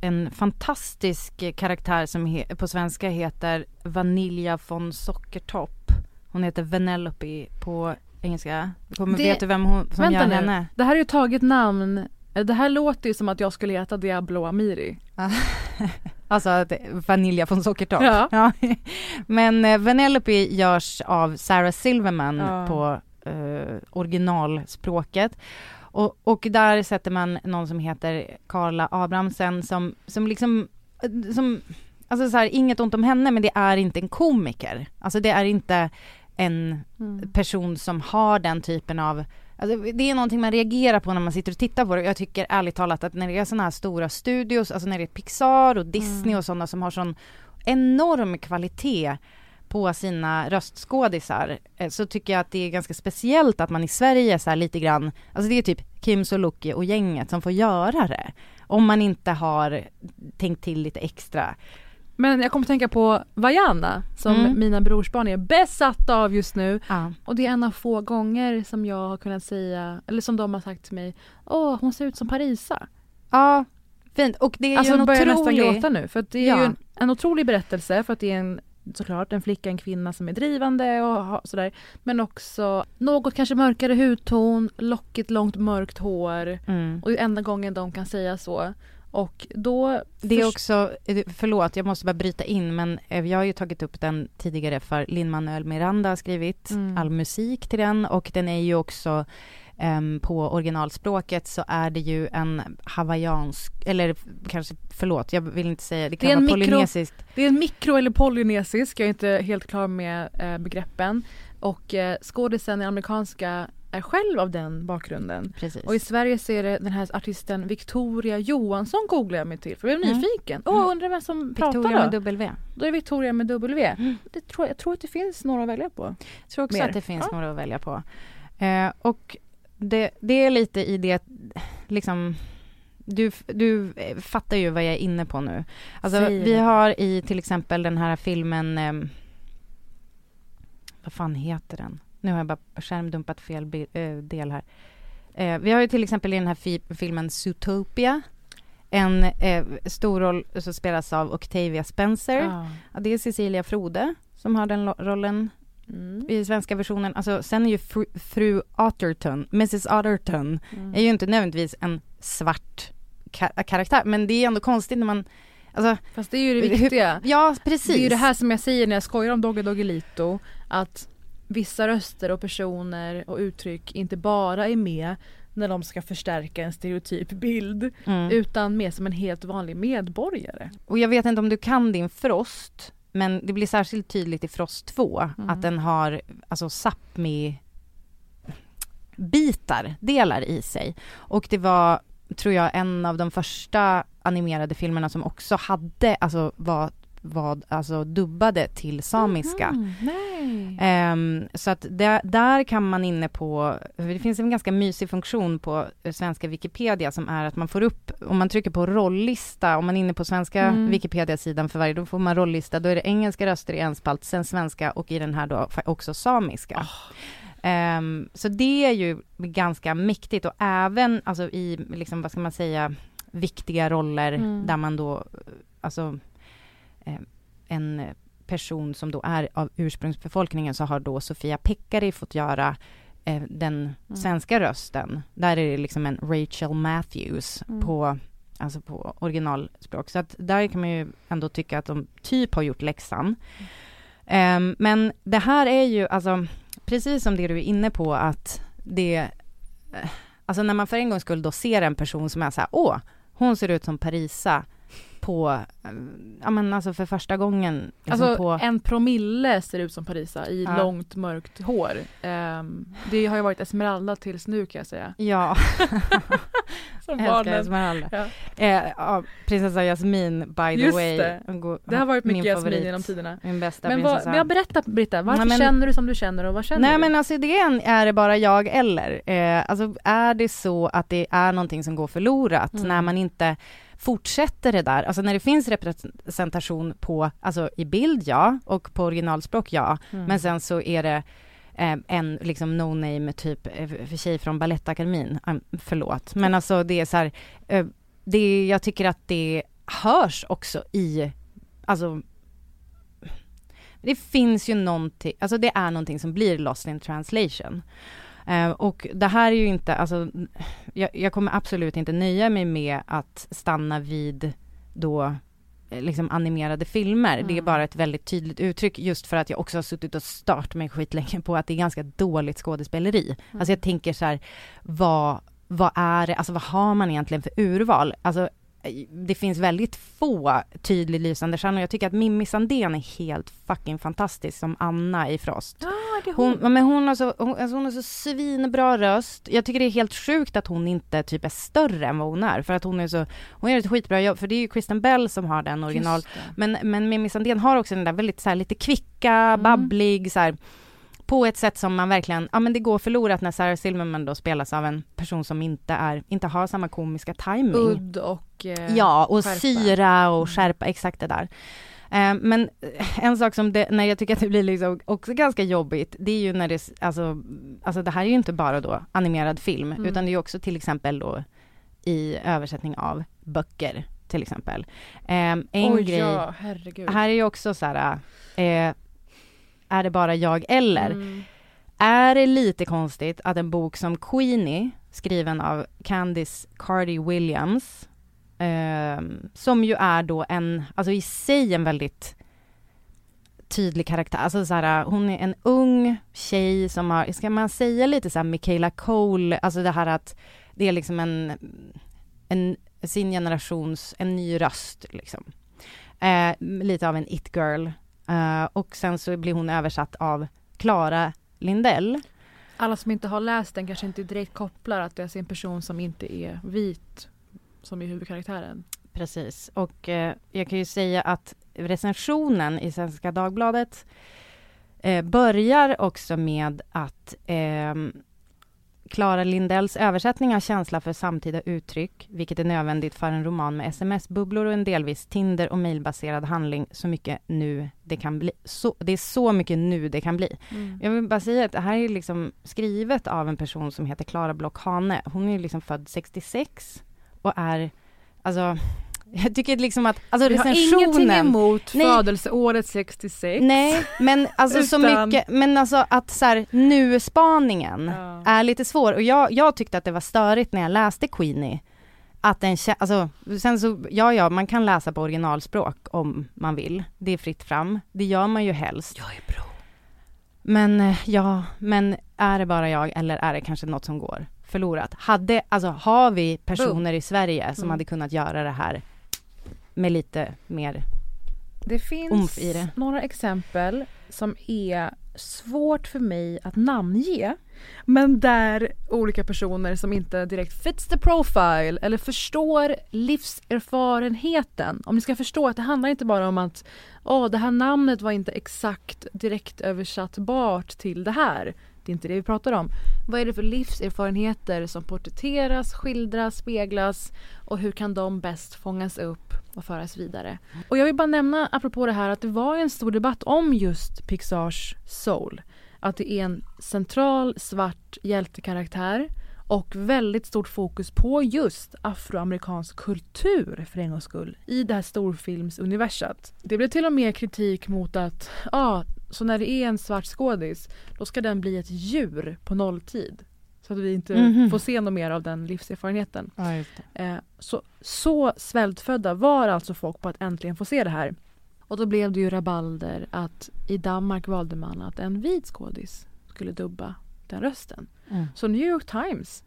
en fantastisk karaktär som på svenska heter Vanilja von Sockertopp. Hon heter Vanellope på engelska. Kommer, Det- vet du vem hon som Vänta gör nu, henne? det här är ju taget namn. Det här låter ju som att jag skulle heta Diablo Amiri. Alltså Vanilja från Sockertopp. Ja. Men eh, Vanellope görs av Sarah Silverman Ja. på eh, originalspråket. Och, och där sätter man någon som heter Carla Abrahamsen som, som liksom, eh, som, alltså så här, inget ont om henne men det är inte en komiker. Alltså det är inte en Mm. person som har den typen av Alltså, det är någonting man reagerar på när man sitter och tittar på det. Jag tycker ärligt talat att när det är sådana här stora studios, alltså när det är Pixar och Disney Mm. och sådana som har sån enorm kvalitet på sina röstskådisar eh, så tycker jag att det är ganska speciellt att man i Sverige så här lite grann, alltså det är typ Kim Sulocki och gänget som får göra det. Om man inte har tänkt till lite extra. Men jag kommer att tänka på Vajana som Mm. mina brorsbarn är besatta av just nu. Ja. Och det är en av få gånger som jag har kunnat säga, eller som de har sagt till mig, åh hon ser ut som Parisa. Ja, fint. Och det är Alltså ju en jag börjar nästan otrolig... gråta nu för det är Ja. ju en, en otrolig berättelse för att det är en såklart en flicka, en kvinna som är drivande och sådär. Men också något kanske mörkare hudton, lockigt långt mörkt hår. Mm. Och enda gången de kan säga så. Och då... Det är också, eh, förlåt jag måste bara bryta in men eh, jag har ju tagit upp den tidigare för Lin-Manuel Miranda har skrivit Mm. all musik till den och den är ju också ehm, på originalspråket så är det ju en hawaiiansk, eller kanske, förlåt jag vill inte säga, det kan Det vara mikro- polynesiskt. Det är en mikro eller polynesisk, jag är inte helt klar med eh, begreppen. Och eh, skådisen i amerikanska är själv av den bakgrunden. Precis. Och i Sverige så är det den här artisten Victoria Johansson googlar jag mig till för jag blev Mm. nyfiken. Åh, undrar vem som pratar Victoria då? med W. Då är Victoria med W. Mm. Det tror, jag tror att det finns några att välja på. Jag tror också Mer. att det finns Ja. några att välja på. Eh, och det, det är lite i det, liksom, du, du eh, fattar ju vad jag är inne på nu. Alltså Säg vi har i till exempel den här filmen, eh, vad fan heter den? Nu har jag bara skärmdumpat fel eh, del här. Eh, vi har ju till exempel i den här fi- filmen Zootopia, en eh, stor roll som spelas av Octavia Spencer. Ja. Ja, det är Cecilia Frode som har den rollen Mm. i svenska versionen. Alltså sen är ju fru, fru Otterton, Mrs Otterton, Mm. är ju inte nödvändigtvis en svart ka- karaktär, men det är ändå konstigt när man, alltså, Fast det är ju det Hur- viktiga. ja precis. Det är ju det här som jag säger när jag skojar om Dogge Doggelito. Att vissa röster och personer och uttryck inte bara är med när de ska förstärka en stereotyp bild. Mm. Utan mer som en helt vanlig medborgare. Och jag vet inte om du kan din Frost, men det blir särskilt tydligt i Frost 2 Mm. att den har alltså Sápmi bitar, delar i sig. Och det var, tror jag, en av de första animerade filmerna som också hade, alltså var, var alltså dubbade till samiska. Mm, nej. Ehm, så att där, där kan man inne på, det finns en ganska mysig funktion på eh, svenska Wikipedia som är att man får upp, om man trycker på rolllista, om man är inne på svenska Mm. Wikipedia-sidan för varje, då får man rolllista, då är det engelska röster i en spalt, sen svenska och i den här då också samiska. Ehm, så det är ju ganska mäktigt och även alltså i, liksom, vad ska man säga, viktiga roller Mm. där man då, alltså en person som då är av ursprungsbefolkningen så har då Sofia Pekkari fått göra eh, den Mm. svenska rösten. Där är det liksom en Rachel Matthews Mm. på, alltså på originalspråk. Så att där kan man ju ändå tycka att de typ har gjort läxan. Ehm, men det här är ju alltså, precis som det du är inne på att det, eh, alltså när man för en gångs skull då ser en person som är så här, åh, hon ser ut som Parisa på, eh, ja men alltså för första gången. liksom Alltså på, en promille ser ut som Parisa i Ja. långt mörkt hår. Ehm, det har ju varit Esmeralda tills nu kan jag säga. ja, Som älskar barnen. Esmeralda. Ja. Eh, ja, prinsessa Jasmin by the Just way. det. Det har varit mycket Jasmin genom tiderna. Min bästa Men vad, prinsessa. jag berätta Britta, varför Nej, men- känner du som du känner och vad känner Nej du? men alltså det är, är det bara jag eller? Eh, alltså är det så att det är någonting som går förlorat Mm. när man inte fortsätter det där, alltså när det finns representation på, alltså i bild ja, och på originalspråk ja, Mm. men sen så är det eh, en liksom no-name typ eh, för tjej från Balettakademin, um, förlåt, men alltså det är så här, eh, det, jag tycker att det hörs också i, alltså det finns ju någonting, alltså det är någonting som blir lost in translation. Eh, och det här är ju inte, alltså jag, jag kommer absolut inte nöja mig med att stanna vid då eh, liksom animerade filmer. Det är Mm. bara ett väldigt tydligt uttryck just för att jag också har suttit och stört mig skitlänge på att det är ganska dåligt skådespeleri. Mm. Alltså jag tänker så här, vad, vad är det, alltså vad har man egentligen för urval? Alltså det finns väldigt få tydligt lysande stjärnor. Jag tycker att Mimmi Sandén är helt fucking fantastisk som Anna i Frost. Är Hon, hon. men hon, har så, hon, alltså hon har så svinbra röst. Jag tycker det är helt sjukt att hon inte typ är större än vad hon är. För att hon är så, hon gör ett skitbra jobb. För det är ju Kristen Bell som har den original. Men, men Mimmi Sandén har också den där väldigt så här, lite kvicka, Mm. babblig så här, på ett sätt som man verkligen, ja men det går förlorat när Sarah Silverman då spelas av en person som inte är, inte har samma komiska timing. Udd och eh, Ja, och skärpa. syra och skärpa, exakt det där. Eh, Men en sak som det, när jag tycker att det blir liksom också ganska jobbigt, det är ju när det, alltså, alltså det här är ju inte bara då animerad film, Mm. utan det är ju också till exempel då i översättning av böcker, till exempel. Eh, En Oj, grej, ja, herregud. här är ju också så här, eh, är det bara jag eller? Mm. Är det lite konstigt att en bok som Queenie, skriven av Candice Cardi Williams, ehm, som ju är då en, alltså i sig en väldigt tydlig karaktär, alltså så här, hon är en ung tjej som har, ska man säga lite så här Michaela Cole, alltså det här att det är liksom en, en sin generations, en ny röst liksom. Eh, lite av en it-girl. Eh, och sen så blir hon översatt av Klara Lindell. Alla som inte har läst den kanske inte direkt kopplar att det är en person som inte är vit som är huvudkaraktären. Precis, och eh, jag kan ju säga att recensionen i Svenska Dagbladet eh, börjar också med att ehm, Klara Lindells översättning har känsla för samtida uttryck, vilket är nödvändigt för en roman med sms-bubblor och en delvis Tinder och mejlbaserad handling, så mycket nu det kan bli. Så, det är så mycket nu det kan bli. Mm. Jag vill bara säga att det här är liksom skrivet av en person som heter Klara Block Hane. Hon är liksom född 66 och är, alltså, jag tycker liksom att, alltså Vi har recensionen... ingenting emot Nej. födelseåret 66. Nej, men alltså så Utan- mycket, men alltså att så här, nu-spaningen Ja. är lite svår och jag, jag tyckte att det var störigt när jag läste Queenie. Att den, alltså, sen så, ja ja, man kan läsa på originalspråk om man vill. Det är fritt fram. Det gör man ju helst. Jag är bra. Men eh, ja, men är det bara jag eller är det kanske något som går förlorat? Hade, alltså har vi personer i Sverige som Mm. hade kunnat göra det här med lite mer Det finns det. några exempel som är svårt för mig att namnge. Men där olika personer som inte direkt fits the profile eller förstår livserfarenheten. Om ni ska förstå att det handlar inte bara om att åh, det här namnet var inte exakt direkt översattbart till det här. Det är inte det vi pratar om. Vad är det för livserfarenheter som porträtteras, skildras, speglas och hur kan de bäst fångas upp och föras vidare? Och jag vill bara nämna, apropå det här, att det var en stor debatt om just Pixars Soul. Att det är en central svart hjältekaraktär och väldigt stort fokus på just afroamerikansk kultur för en gångs skull i det här storfilmsuniversat. Det blev till och med kritik mot att, ja, ah, så när det är en svart skådis då ska den bli ett djur på nolltid. Så att vi inte Mhm. får se något mer av den livserfarenheten. Ja. Eh, så, så svältfödda var alltså folk på att äntligen få se det här. Och då blev det ju rabalder att i Danmark valde man att en vit skådis skulle dubba den rösten. Mm. Så New York Times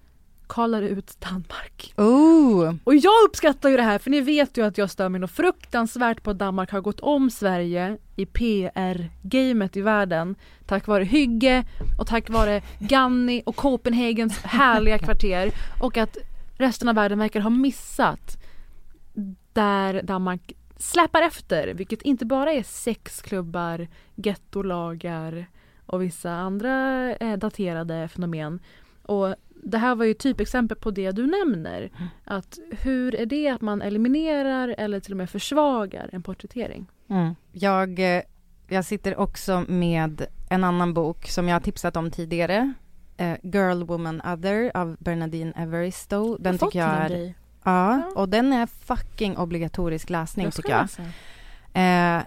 kallar ut Danmark. Oh! Och jag uppskattar ju det här för ni vet ju att jag stör mig något fruktansvärt på att Danmark har gått om Sverige i PR-gamet i världen tack vare Hygge och tack vare Ganni och Copenhagens härliga kvarter och att resten av världen verkar ha missat där Danmark släpar efter vilket inte bara är sexklubbar, gettolagar och vissa andra eh, daterade fenomen. Och det här var ju typexempel på det du nämner. Att hur är det att man eliminerar eller till och med försvagar en porträttering? Mm. Jag, eh, jag sitter också med en annan bok som jag har tipsat om tidigare. Eh, Girl, Woman, Other av Bernadine Everisto. Den fått tycker jag den är... dig. Ja, och den är fucking obligatorisk läsning Jag tycker jag. Eh,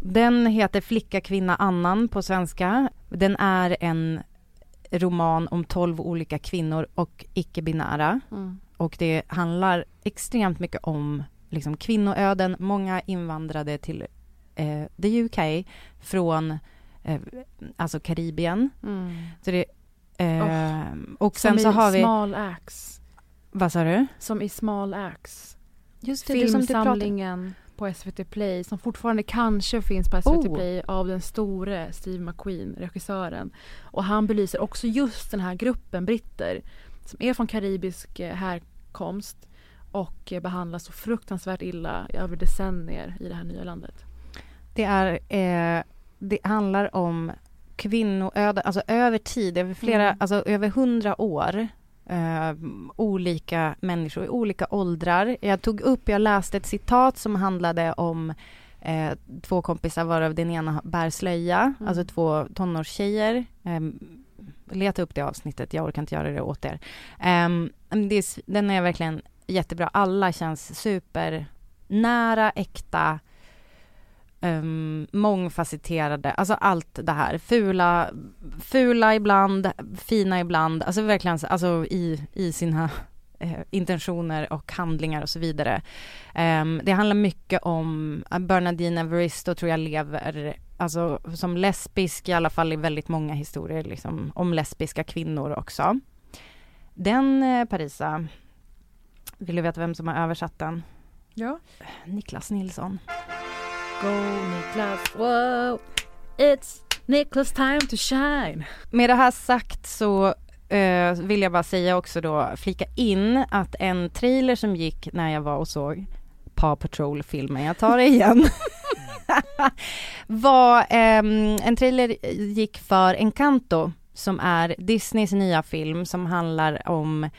den heter Flicka, kvinna, annan på svenska. Den är en roman om tolv olika kvinnor och icke-binära. Mm. Och det handlar extremt mycket om liksom kvinnoöden. Många invandrade till eh, the UK från eh, alltså Karibien. Mm. Så det, eh, Oh. Och sen Som så har vi... Small Axe. Vad sa du? Som i Small Axe. Just det, det på SVT Play som fortfarande kanske finns på SVT Oh. Play av den store Steve McQueen, regissören. Och han belyser också just den här gruppen britter som är från karibisk eh, härkomst och eh, behandlas så fruktansvärt illa över decennier i det här nya landet. Det är, eh, det handlar om kvinnoöden, alltså över tid, över flera, Mm. alltså över hundra år. Eh, olika människor i olika åldrar. Jag tog upp, jag läste ett citat som handlade om eh, två kompisar varav den ena bär slöja, Mm. alltså två tonårstjejer. Eh, leta upp det avsnittet, jag orkar inte göra det åt er. Det är, den är verkligen jättebra. Alla känns supernära, äkta, um, mångfacetterade, alltså allt det här. Fula, fula ibland, fina ibland, alltså verkligen så- alltså i, i sina eh, intentioner och handlingar och så vidare. Ehm, det handlar mycket om, eh, Bernadine Evaristo tror jag lever, alltså som lesbisk i alla fall i väldigt många historier liksom, om lesbiska kvinnor också. Den eh, Parisa, vill du veta vem som har översatt den? Ja. Niklas Nilsson. Go Niklas, wow! It's Niklas time to shine! Med det här sagt så eh, vill jag bara säga också då, flika in att en trailer som gick när jag var och såg Paw Patrol-filmen, jag tar det igen, var ehm, en trailer gick för Encanto som är Disneys nya film som handlar om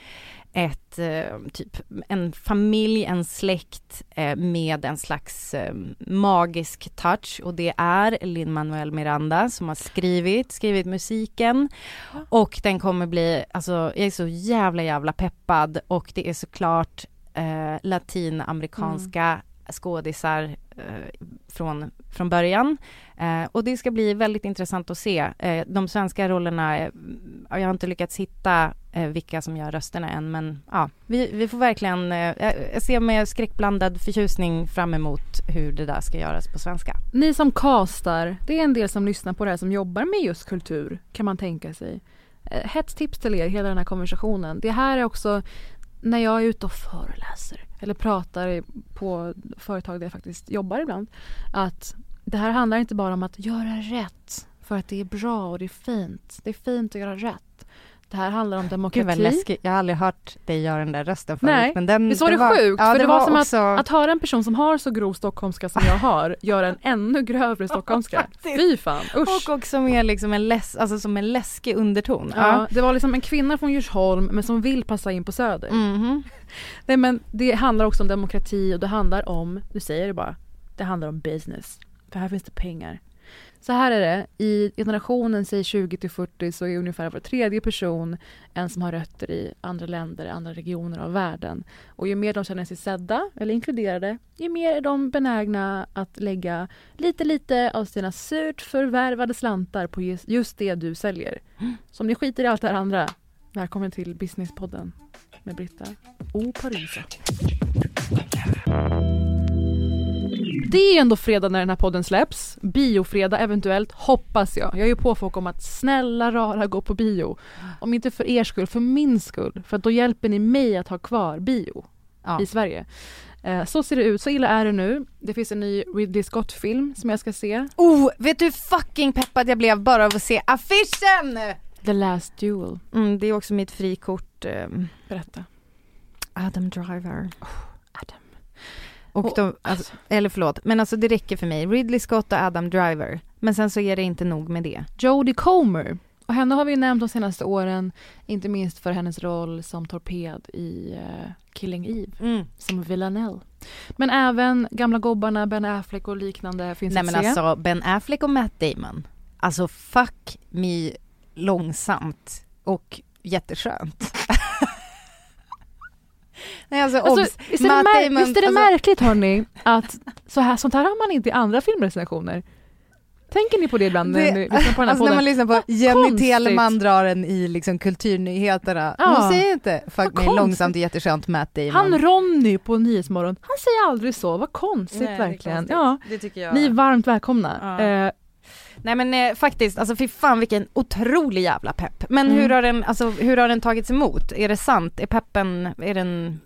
ett, eh, typ en familj, en släkt eh, med en slags eh, magisk touch. Och det är Lin-Manuel Miranda som har skrivit, skrivit musiken. Och den kommer bli, alltså jag är så jävla jävla peppad. Och det är såklart eh, latinamerikanska skådisar eh, från, från början. Eh, och det ska bli väldigt intressant att se. Eh, de svenska rollerna, eh, jag har inte lyckats hitta eh, vilka som gör rösterna än, men ja, vi, vi får verkligen, eh, jag ser med skräckblandad förtjusning fram emot hur det där ska göras på svenska. Ni som castar, det är en del som lyssnar på det här som jobbar med just kultur, kan man tänka sig. Eh, Hett tips till er, hela den här konversationen. Det här är också när jag är ute och föreläser eller pratar på företag där jag faktiskt jobbar ibland. Att det här handlar inte bara om att göra rätt för att det är bra och det är fint. Det är fint att göra rätt. Det här handlar om Gud demokrati. vad läskigt, jag har aldrig hört dig göra den där rösten förut. Nej, men den, visst var det, var, sjukt? Ja, för det, var, som också... att, att höra en person som har så grov stockholmska som jag har göra en ännu grövre stockholmska. Fy fan, usch. Och också med liksom en, läs, alltså som en läskig underton. Ja, det var liksom en kvinna från Djursholm men som vill passa in på Söder. Mhm. Nej men det handlar också om demokrati och det handlar om, du säger det bara, det handlar om business. För här finns det pengar. Så här är det, i generationen säg 20 till 40 så är ungefär var tredje person en som har rötter i andra länder, andra regioner av världen. Och ju mer de känner sig sedda eller inkluderade, ju mer är de benägna att lägga lite lite av sina surt förvärvade slantar på just- just det du säljer. Så om ni skiter i allt det här andra, välkommen till Businesspodden med Britta och Parisa. Det är ändå fredag när den här podden släpps. Biofredag eventuellt, hoppas jag. Jag är ju på folk om att snälla rara gå på bio. Om inte för er skull, för min skull. För att då hjälper ni mig att ha kvar bio Ja. i Sverige. Eh, Så ser det ut, så illa är det nu. Det finns en ny Ridley Scott-film som jag ska se. Oh, vet du hur fucking peppad jag blev bara av att se affischen? The Last Duel. Mm, det är också mitt frikort. ehm, Berätta. Adam Driver. Adam. Och Och- de, alltså, eller förlåt, men alltså det räcker för mig. Ridley Scott och Adam Driver. Men sen så är det inte nog med det. Jodie Comer. Och henne har vi nämnt de senaste åren, inte minst för hennes roll som torped i eh, Killing Eve, Mm. som Villanelle. Men även gamla gobbarna, Ben Affleck och liknande finns Nej att men se. alltså Ben Affleck och Matt Damon. Alltså fuck me långsamt och jätteskönt. Nej alltså, Alltså, visst, är det mär- Damon, visst är det alltså- märkligt hörni, att så här, sånt här har man inte i andra filmrecensioner. Tänker ni på det ibland när ni lyssnar på den här alltså podden? när man lyssnar på Vad Jenny konstigt. Telemann drar den i liksom kulturnyheterna. Ja. Hon säger inte fuck me långsamt och jätteskönt Matt Damon. Han Ronny på Nyhetsmorgon, han säger aldrig så, vad konstigt Nej, det verkligen. konstigt. Ja, Det ni är varmt välkomna. Ja. Eh, Nej men eh, faktiskt, alltså fy fan vilken otrolig jävla pepp. Men Mm. hur, har den, alltså, hur har den tagits emot? Är det sant? Är peppen, är den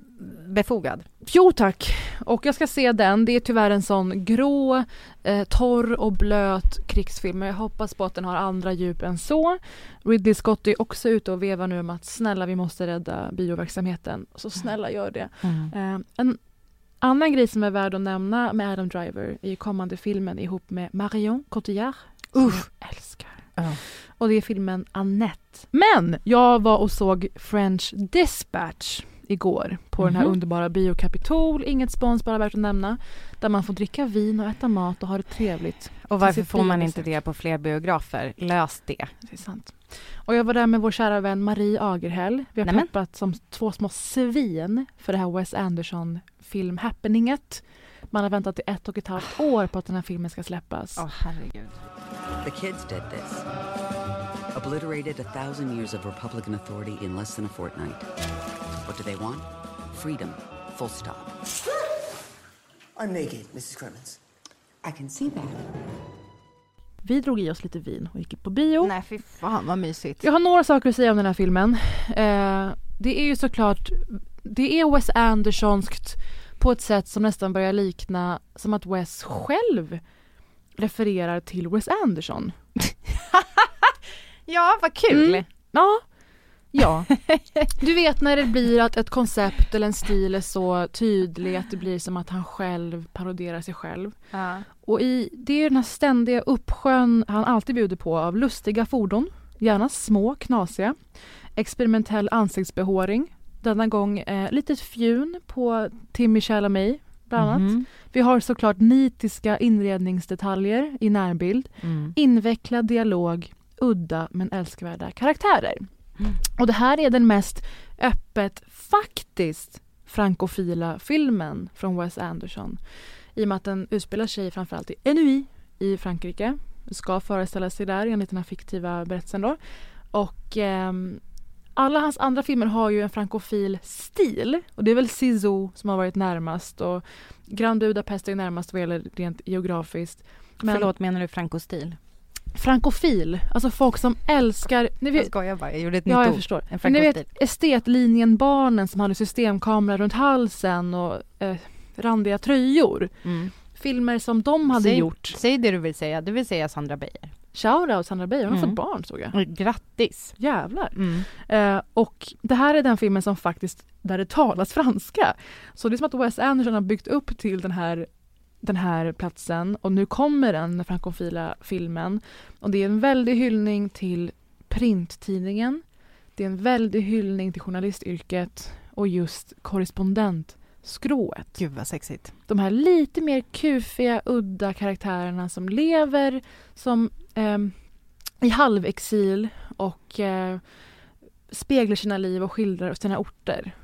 befogad? Jo tack, och jag ska se den. Det är tyvärr en sån grå, eh, torr och blöt krigsfilm. Men jag hoppas på att den har andra djup än så. Ridley Scott är också ute och vevar nu om att snälla vi måste rädda bioverksamheten. Så snälla gör det. Eh, en annan grej som är värd att nämna med Adam Driver är ju kommande filmen ihop med Marion Cotillard. Uff. jag älskar. Ja. Och det är filmen Annette. Men jag var och såg French Dispatch igår på den här Mhm. underbara Bio Capitol, inget spons bara värt att nämna, där man får dricka vin och äta mat och ha det trevligt. Och varför får man inte det på fler biografer? Lös det. Det är sant. Och jag var där med vår kära vän Marie Agerhäll. Vi har Nämen. peppat som två små svin för det här Wes Anderson film-happeninget. Man har väntat i ett och ett halvt år på att den här filmen ska släppas. Åh herregud. The kids did this. Obliterated a thousand years of Republican authority in less than a fortnight. What do they want? Freedom. Full stop. I'm naked, Mrs. Clemens. I can see that. Vi drog i oss lite vin och gick på bio. Nej fy fan vad mysigt. Jag har några saker att säga om den här filmen. Eh, det är ju såklart, det är Wes Andersonskt på ett sätt som nästan börjar likna som att Wes själv refererar till Wes Anderson. Ja vad kul. Mm. Ja, ja. Du vet när det blir att ett koncept eller en stil är så tydlig att det blir som att han själv paroderar sig själv. Ja. Och i, det är den här ständiga uppsjön han alltid bjuder på av lustiga fordon, gärna små, knasiga, experimentell ansiktsbehåring, denna gång eh, litet fjun på Timmy Chalamet bland annat. Mhm. Vi har såklart nitiska inredningsdetaljer i närbild, Mm. invecklad dialog, udda men älskvärda karaktärer. Mm. Och det här är den mest öppet, faktiskt, frankofila filmen från Wes Anderson. I och med att den utspelar sig framförallt i Ennui i Frankrike. Ska föreställa sig där enligt den här fiktiva berättelsen då. Och ehm, alla hans andra filmer har ju en frankofil stil. Och det är väl Sisu som har varit närmast och Grand Budapest är närmast vad gäller rent geografiskt. Men Förlåt menar du frankostil? frankofil, alltså folk som älskar... Ni Jag vet, skojar bara, jag gjorde ett nytt ja, jag ord. förstår. En Men ni vet estetlinjen barnen som hade systemkamera runt halsen och eh, randiga tröjor. Mm. Filmer som de hade Säg- gjort. Säg det du vill säga, du vill säga Sandra Beijer. Shoutout Sandra Beijer, hon har Mm. fått barn såg jag. Grattis! Jävlar. Mm. Eh, och det här är den filmen som faktiskt, där det talas franska. Så det är som att Wes Anderson har byggt upp till den här, den här platsen och nu kommer den, frankofila filmen. Och det är en väldig hyllning till printtidningen. Det är en väldig hyllning till journalistyrket och just korrespondentskrået. Gud vad sexigt. De här lite mer kufiga, udda karaktärerna som lever som ehm, i halvexil och eh, speglar sina liv och skildrar sina orter.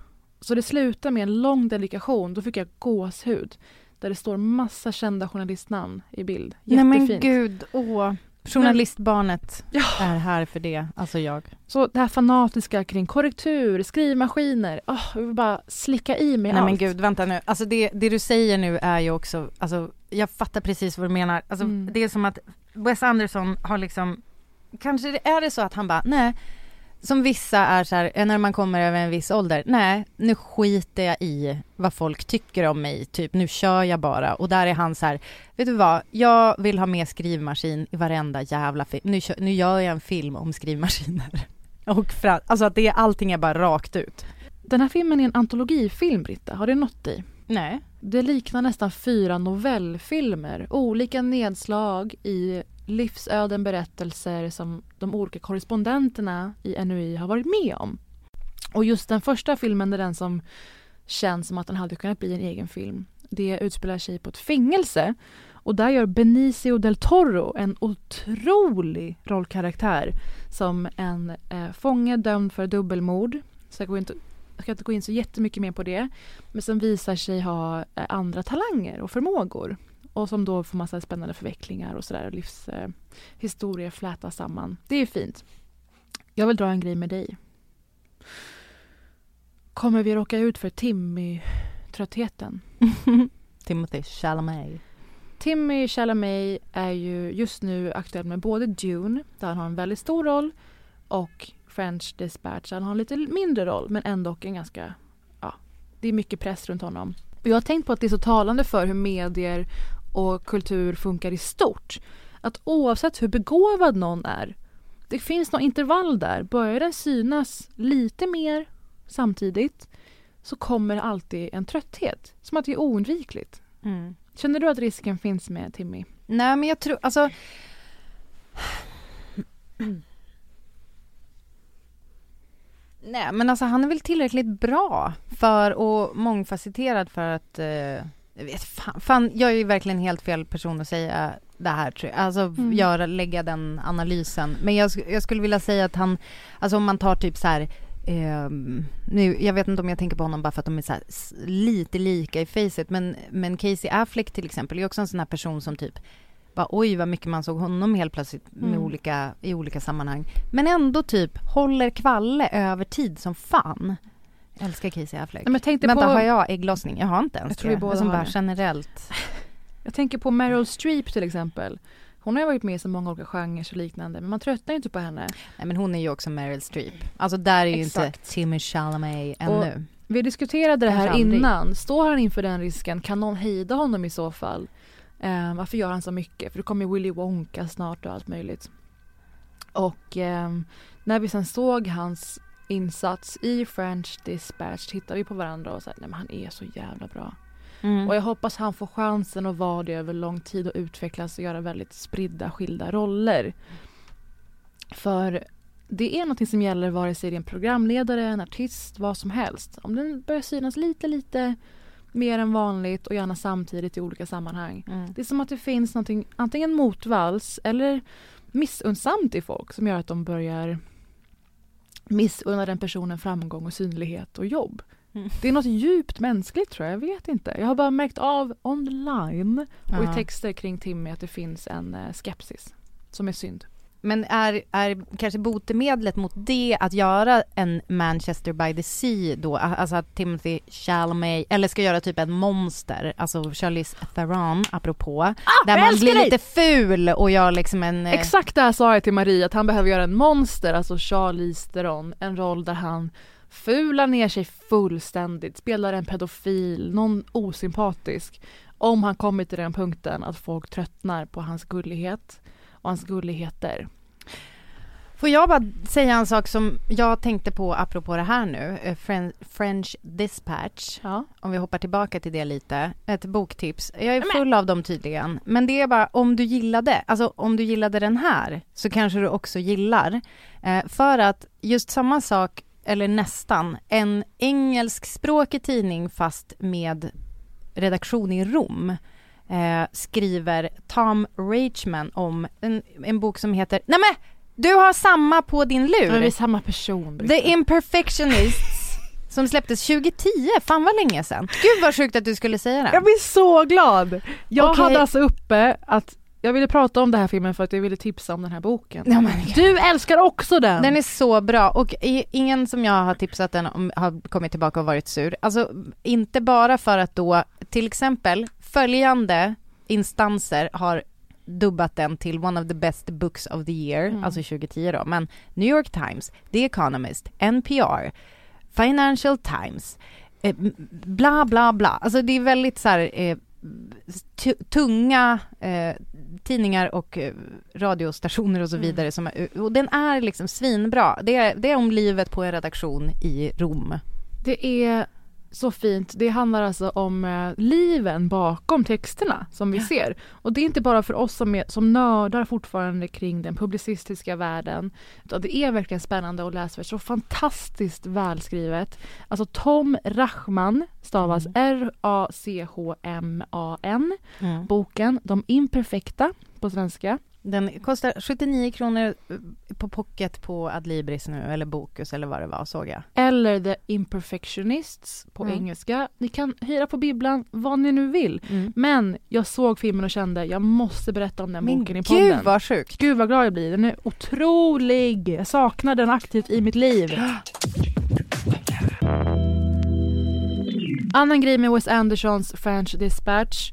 Så det slutar med en lång dedikation. Då fick jag gåshud. Där det står massa kända journalistnamn i bild. Nej Jättefint. men gud, åh. Journalistbarnet är här för det, alltså jag. Så det här fanatiska kring korrektur, skrivmaskiner. Oh, jag vill bara slicka i mig Nej allt. men gud, vänta nu. Alltså det, det du säger nu är ju också, alltså jag fattar precis vad du menar. Alltså Mm. det är som att Wes Anderson har liksom, kanske är det så att han bara, nej, som vissa är så här, när man kommer över en viss ålder, nej, nu skiter jag i vad folk tycker om mig, typ nu kör jag bara. Och där är han så här, vet du vad, jag vill ha med skrivmaskin i varenda jävla film. Nu, nu gör jag en film om skrivmaskiner. Och fra, alltså att det, allting är bara rakt ut. Den här filmen är en antologifilm, Britta. Har det nått dig? Nej. Det liknar nästan fyra novellfilmer. Olika nedslag i livsöden, berättelser som de olika korrespondenterna i NUI har varit med om. Och just den första filmen är den som känns som att den hade kunnat bli en egen film. Det utspelar sig på ett fängelse och där gör Benicio del Toro en otrolig rollkaraktär som en eh, fånge dömd för dubbelmord. Så jag, går inte, jag ska inte gå in så jättemycket mer på det. Men som visar sig ha eh, andra talanger och förmågor och som då får massa spännande förvecklingar och sådär och livshistorier eh, flätas samman. Det är fint. Jag vill dra en grej med dig. Kommer vi råka ut för Timmy-tröttheten? Timothy Chalamet. Timmy Chalamet är ju just nu aktuell med både Dune, där han har en väldigt stor roll, och French Dispatch, där han har en lite mindre roll men ändå en ganska, ja, det är mycket press runt honom. Och jag har tänkt på att det är så talande för hur medier och kultur funkar i stort. Att oavsett hur begåvad någon är, det finns något intervall där. Börjar den synas lite mer samtidigt så kommer alltid en trötthet. Som att det är oundvikligt. Mm. Känner du att risken finns med Timmy? Nej men jag tror, alltså Nej men alltså han är väl tillräckligt bra för och mångfacetterad för att eh, jag vet fan, fan, jag är ju verkligen helt fel person att säga det här tror jag. Alltså mm. göra, lägga den analysen. Men jag, jag skulle vilja säga att han, alltså om man tar typ så här Eh, nu, jag vet inte om jag tänker på honom bara för att de är så lite lika i facet, men, men Casey Affleck till exempel är också en sån här person som typ bara oj vad mycket man såg honom helt plötsligt med Mm. olika, i olika sammanhang. Men ändå typ håller kvalle över tid som fan. Jag älskar Casey Affleck. Nej, men jag tänkte Vänta, på- har jag ägglossning? Jag har inte ens Jag tror vi det. båda Alltså har bara generellt. Jag tänker på Meryl Streep till exempel. Hon har ju varit med i så många olika genrer och liknande men man tröttnar ju inte på henne. Nej men hon är ju också Meryl Streep. Alltså där är ju inte Exakt. Timmy Chalamet Och ännu. vi diskuterade det här innan. Står han inför den risken? Kan någon hejda honom i så fall? Eh, varför gör han så mycket? För det kommer ju Willy Wonka snart och allt möjligt. Och eh, när vi sen såg hans insats i French Dispatch tittade vi på varandra och sa nej men han är så jävla bra. Mm. Och jag hoppas han får chansen att vara det över lång tid och utvecklas och göra väldigt spridda, skilda roller. För det är något som gäller vare sig det är en programledare, en artist, vad som helst. Om den börjar synas lite, lite mer än vanligt och gärna samtidigt i olika sammanhang. Mm. Det är som att det finns någonting, antingen motvalls eller missunnsamt i folk som gör att de börjar missunna den personen framgång och synlighet och jobb. Mm. Det är något djupt mänskligt tror jag, jag vet inte. Jag har bara märkt av online och Ja. i texter kring Timmy att det finns en eh, skepsis som är synd. Men är, är kanske botemedlet mot det att göra en Manchester by the Sea då, alltså att Timothy Chalamet, eller ska göra typ en monster, alltså Charlize Theron apropå, där Ah, jag man blir dig! lite ful och gör liksom en... eh, Exakt det här sa jag till Marie att han behöver göra en monster, alltså Charlize Theron, en roll där han fular ner sig fullständigt, spelar en pedofil, någon osympatisk. Om han kommer till den punkten att folk tröttnar på hans gullighet och hans gulligheter. Får jag bara säga en sak som jag tänkte på apropå det här nu, eh, Fren- French Dispatch. Om vi hoppar tillbaka till det lite. Ett boktips. Jag är full av dem tydligen. Men det är bara om du gillade, alltså om du gillade den här så kanske du också gillar. Eh, för att just samma sak, eller nästan, en engelskspråkig tidning fast med redaktion i Rom eh, skriver Tom Rachman om en, en bok som heter, nej men du har samma på din lur. Men vi är samma person. Britta. The Imperfectionists som släpptes 2010, fan vad länge sedan. Gud vad sjukt att du skulle säga det. Jag blir så glad! Jag Okej. hade alltså uppe att jag ville prata om den här filmen för att jag ville tipsa om den här boken. Ja, men- du älskar också den! Den är så bra och ingen som jag har tipsat den om har kommit tillbaka och varit sur. Alltså inte bara för att då till exempel följande instanser har dubbat den till one of the best books of the year, Mm. alltså 2010 då, men New York Times, The Economist, NPR, Financial Times, eh, bla bla bla. Alltså det är väldigt så här eh, tu- tunga eh, tidningar och eh, radiostationer och så Mm. vidare. Som, och den är liksom svinbra. Det är, det är om livet på en redaktion i Rom. Det är så fint. Det handlar alltså om eh, liven bakom texterna som vi ser. Och det är inte bara för oss som, är, som nördar fortfarande kring den publicistiska världen. Utan det är verkligen spännande och läsvärt. Så fantastiskt välskrivet. Alltså Tom Rachman stavas R-A-C-H-M-A-N. Mm. Boken De imperfekta på svenska. Den kostar 79 kronor eh, på pocket på Adlibris nu, eller Bokus eller vad det var, såg jag. Eller The Imperfectionists på Mm. engelska. Ni kan hyra på bibblan vad ni nu vill. Mm. Men jag såg filmen och kände jag måste berätta om den Men boken i gud, podden. vad sjukt! Gud vad glad jag blir. Den är otrolig. Jag saknar den aktivt i mitt liv. Annan grej med Wes Andersons French Dispatch.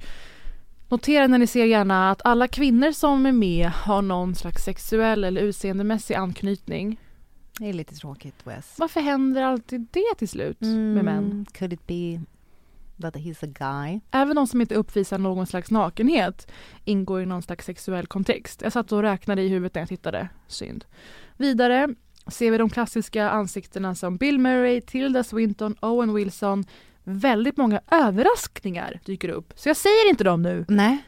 Notera när ni ser gärna att alla kvinnor som är med har någon slags sexuell eller utseendemässig anknytning. Det är lite tråkigt, Wes. Varför händer alltid det till slut med män? Mm, Could it be that he's a guy? Även de som inte uppvisar någon slags nakenhet ingår i någon slags sexuell kontext. Jag satt och räknade i huvudet när jag tittade. Synd. Vidare ser vi de klassiska ansiktena som Bill Murray, Tilda Swinton, Owen Wilson. Väldigt många överraskningar dyker upp. Så jag säger inte dem nu. Nej.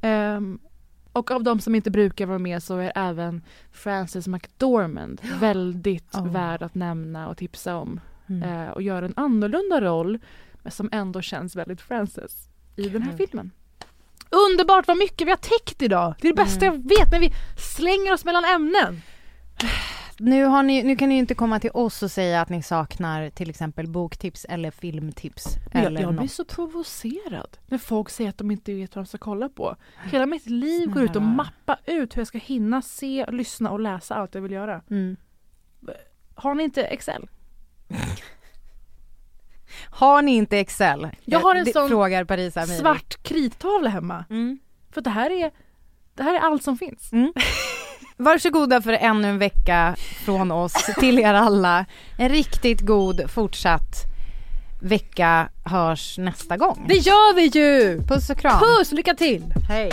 Ehm, och av de som inte brukar vara med så är även Frances McDormand väldigt Oh. värd att nämna och tipsa om. Mm. Eh, och gör en annorlunda roll men som ändå känns väldigt Frances i den här filmen. Underbart vad mycket vi har täckt idag! Det är det bästa Mm. jag vet när vi slänger oss mellan ämnen. Nu, har ni, nu kan ni ju inte komma till oss och säga att ni saknar till exempel boktips eller filmtips. Men eller jag, jag blir något. så provocerad när folk säger att de inte vet vad de ska kolla på. Hela mitt liv går ut och mappa ut hur jag ska hinna se, lyssna och läsa allt jag vill göra. Mm. Har ni inte Excel? Har ni inte Excel? Jag har en Det sån Frågar Amiri. Svart krittavla hemma. Mm. För det här är det här är allt som finns. Varsågoda för ännu en vecka från oss till er alla. En riktigt god fortsatt vecka hörs nästa gång. Det gör vi ju! Puss och kram. Puss, lycka till! Hej.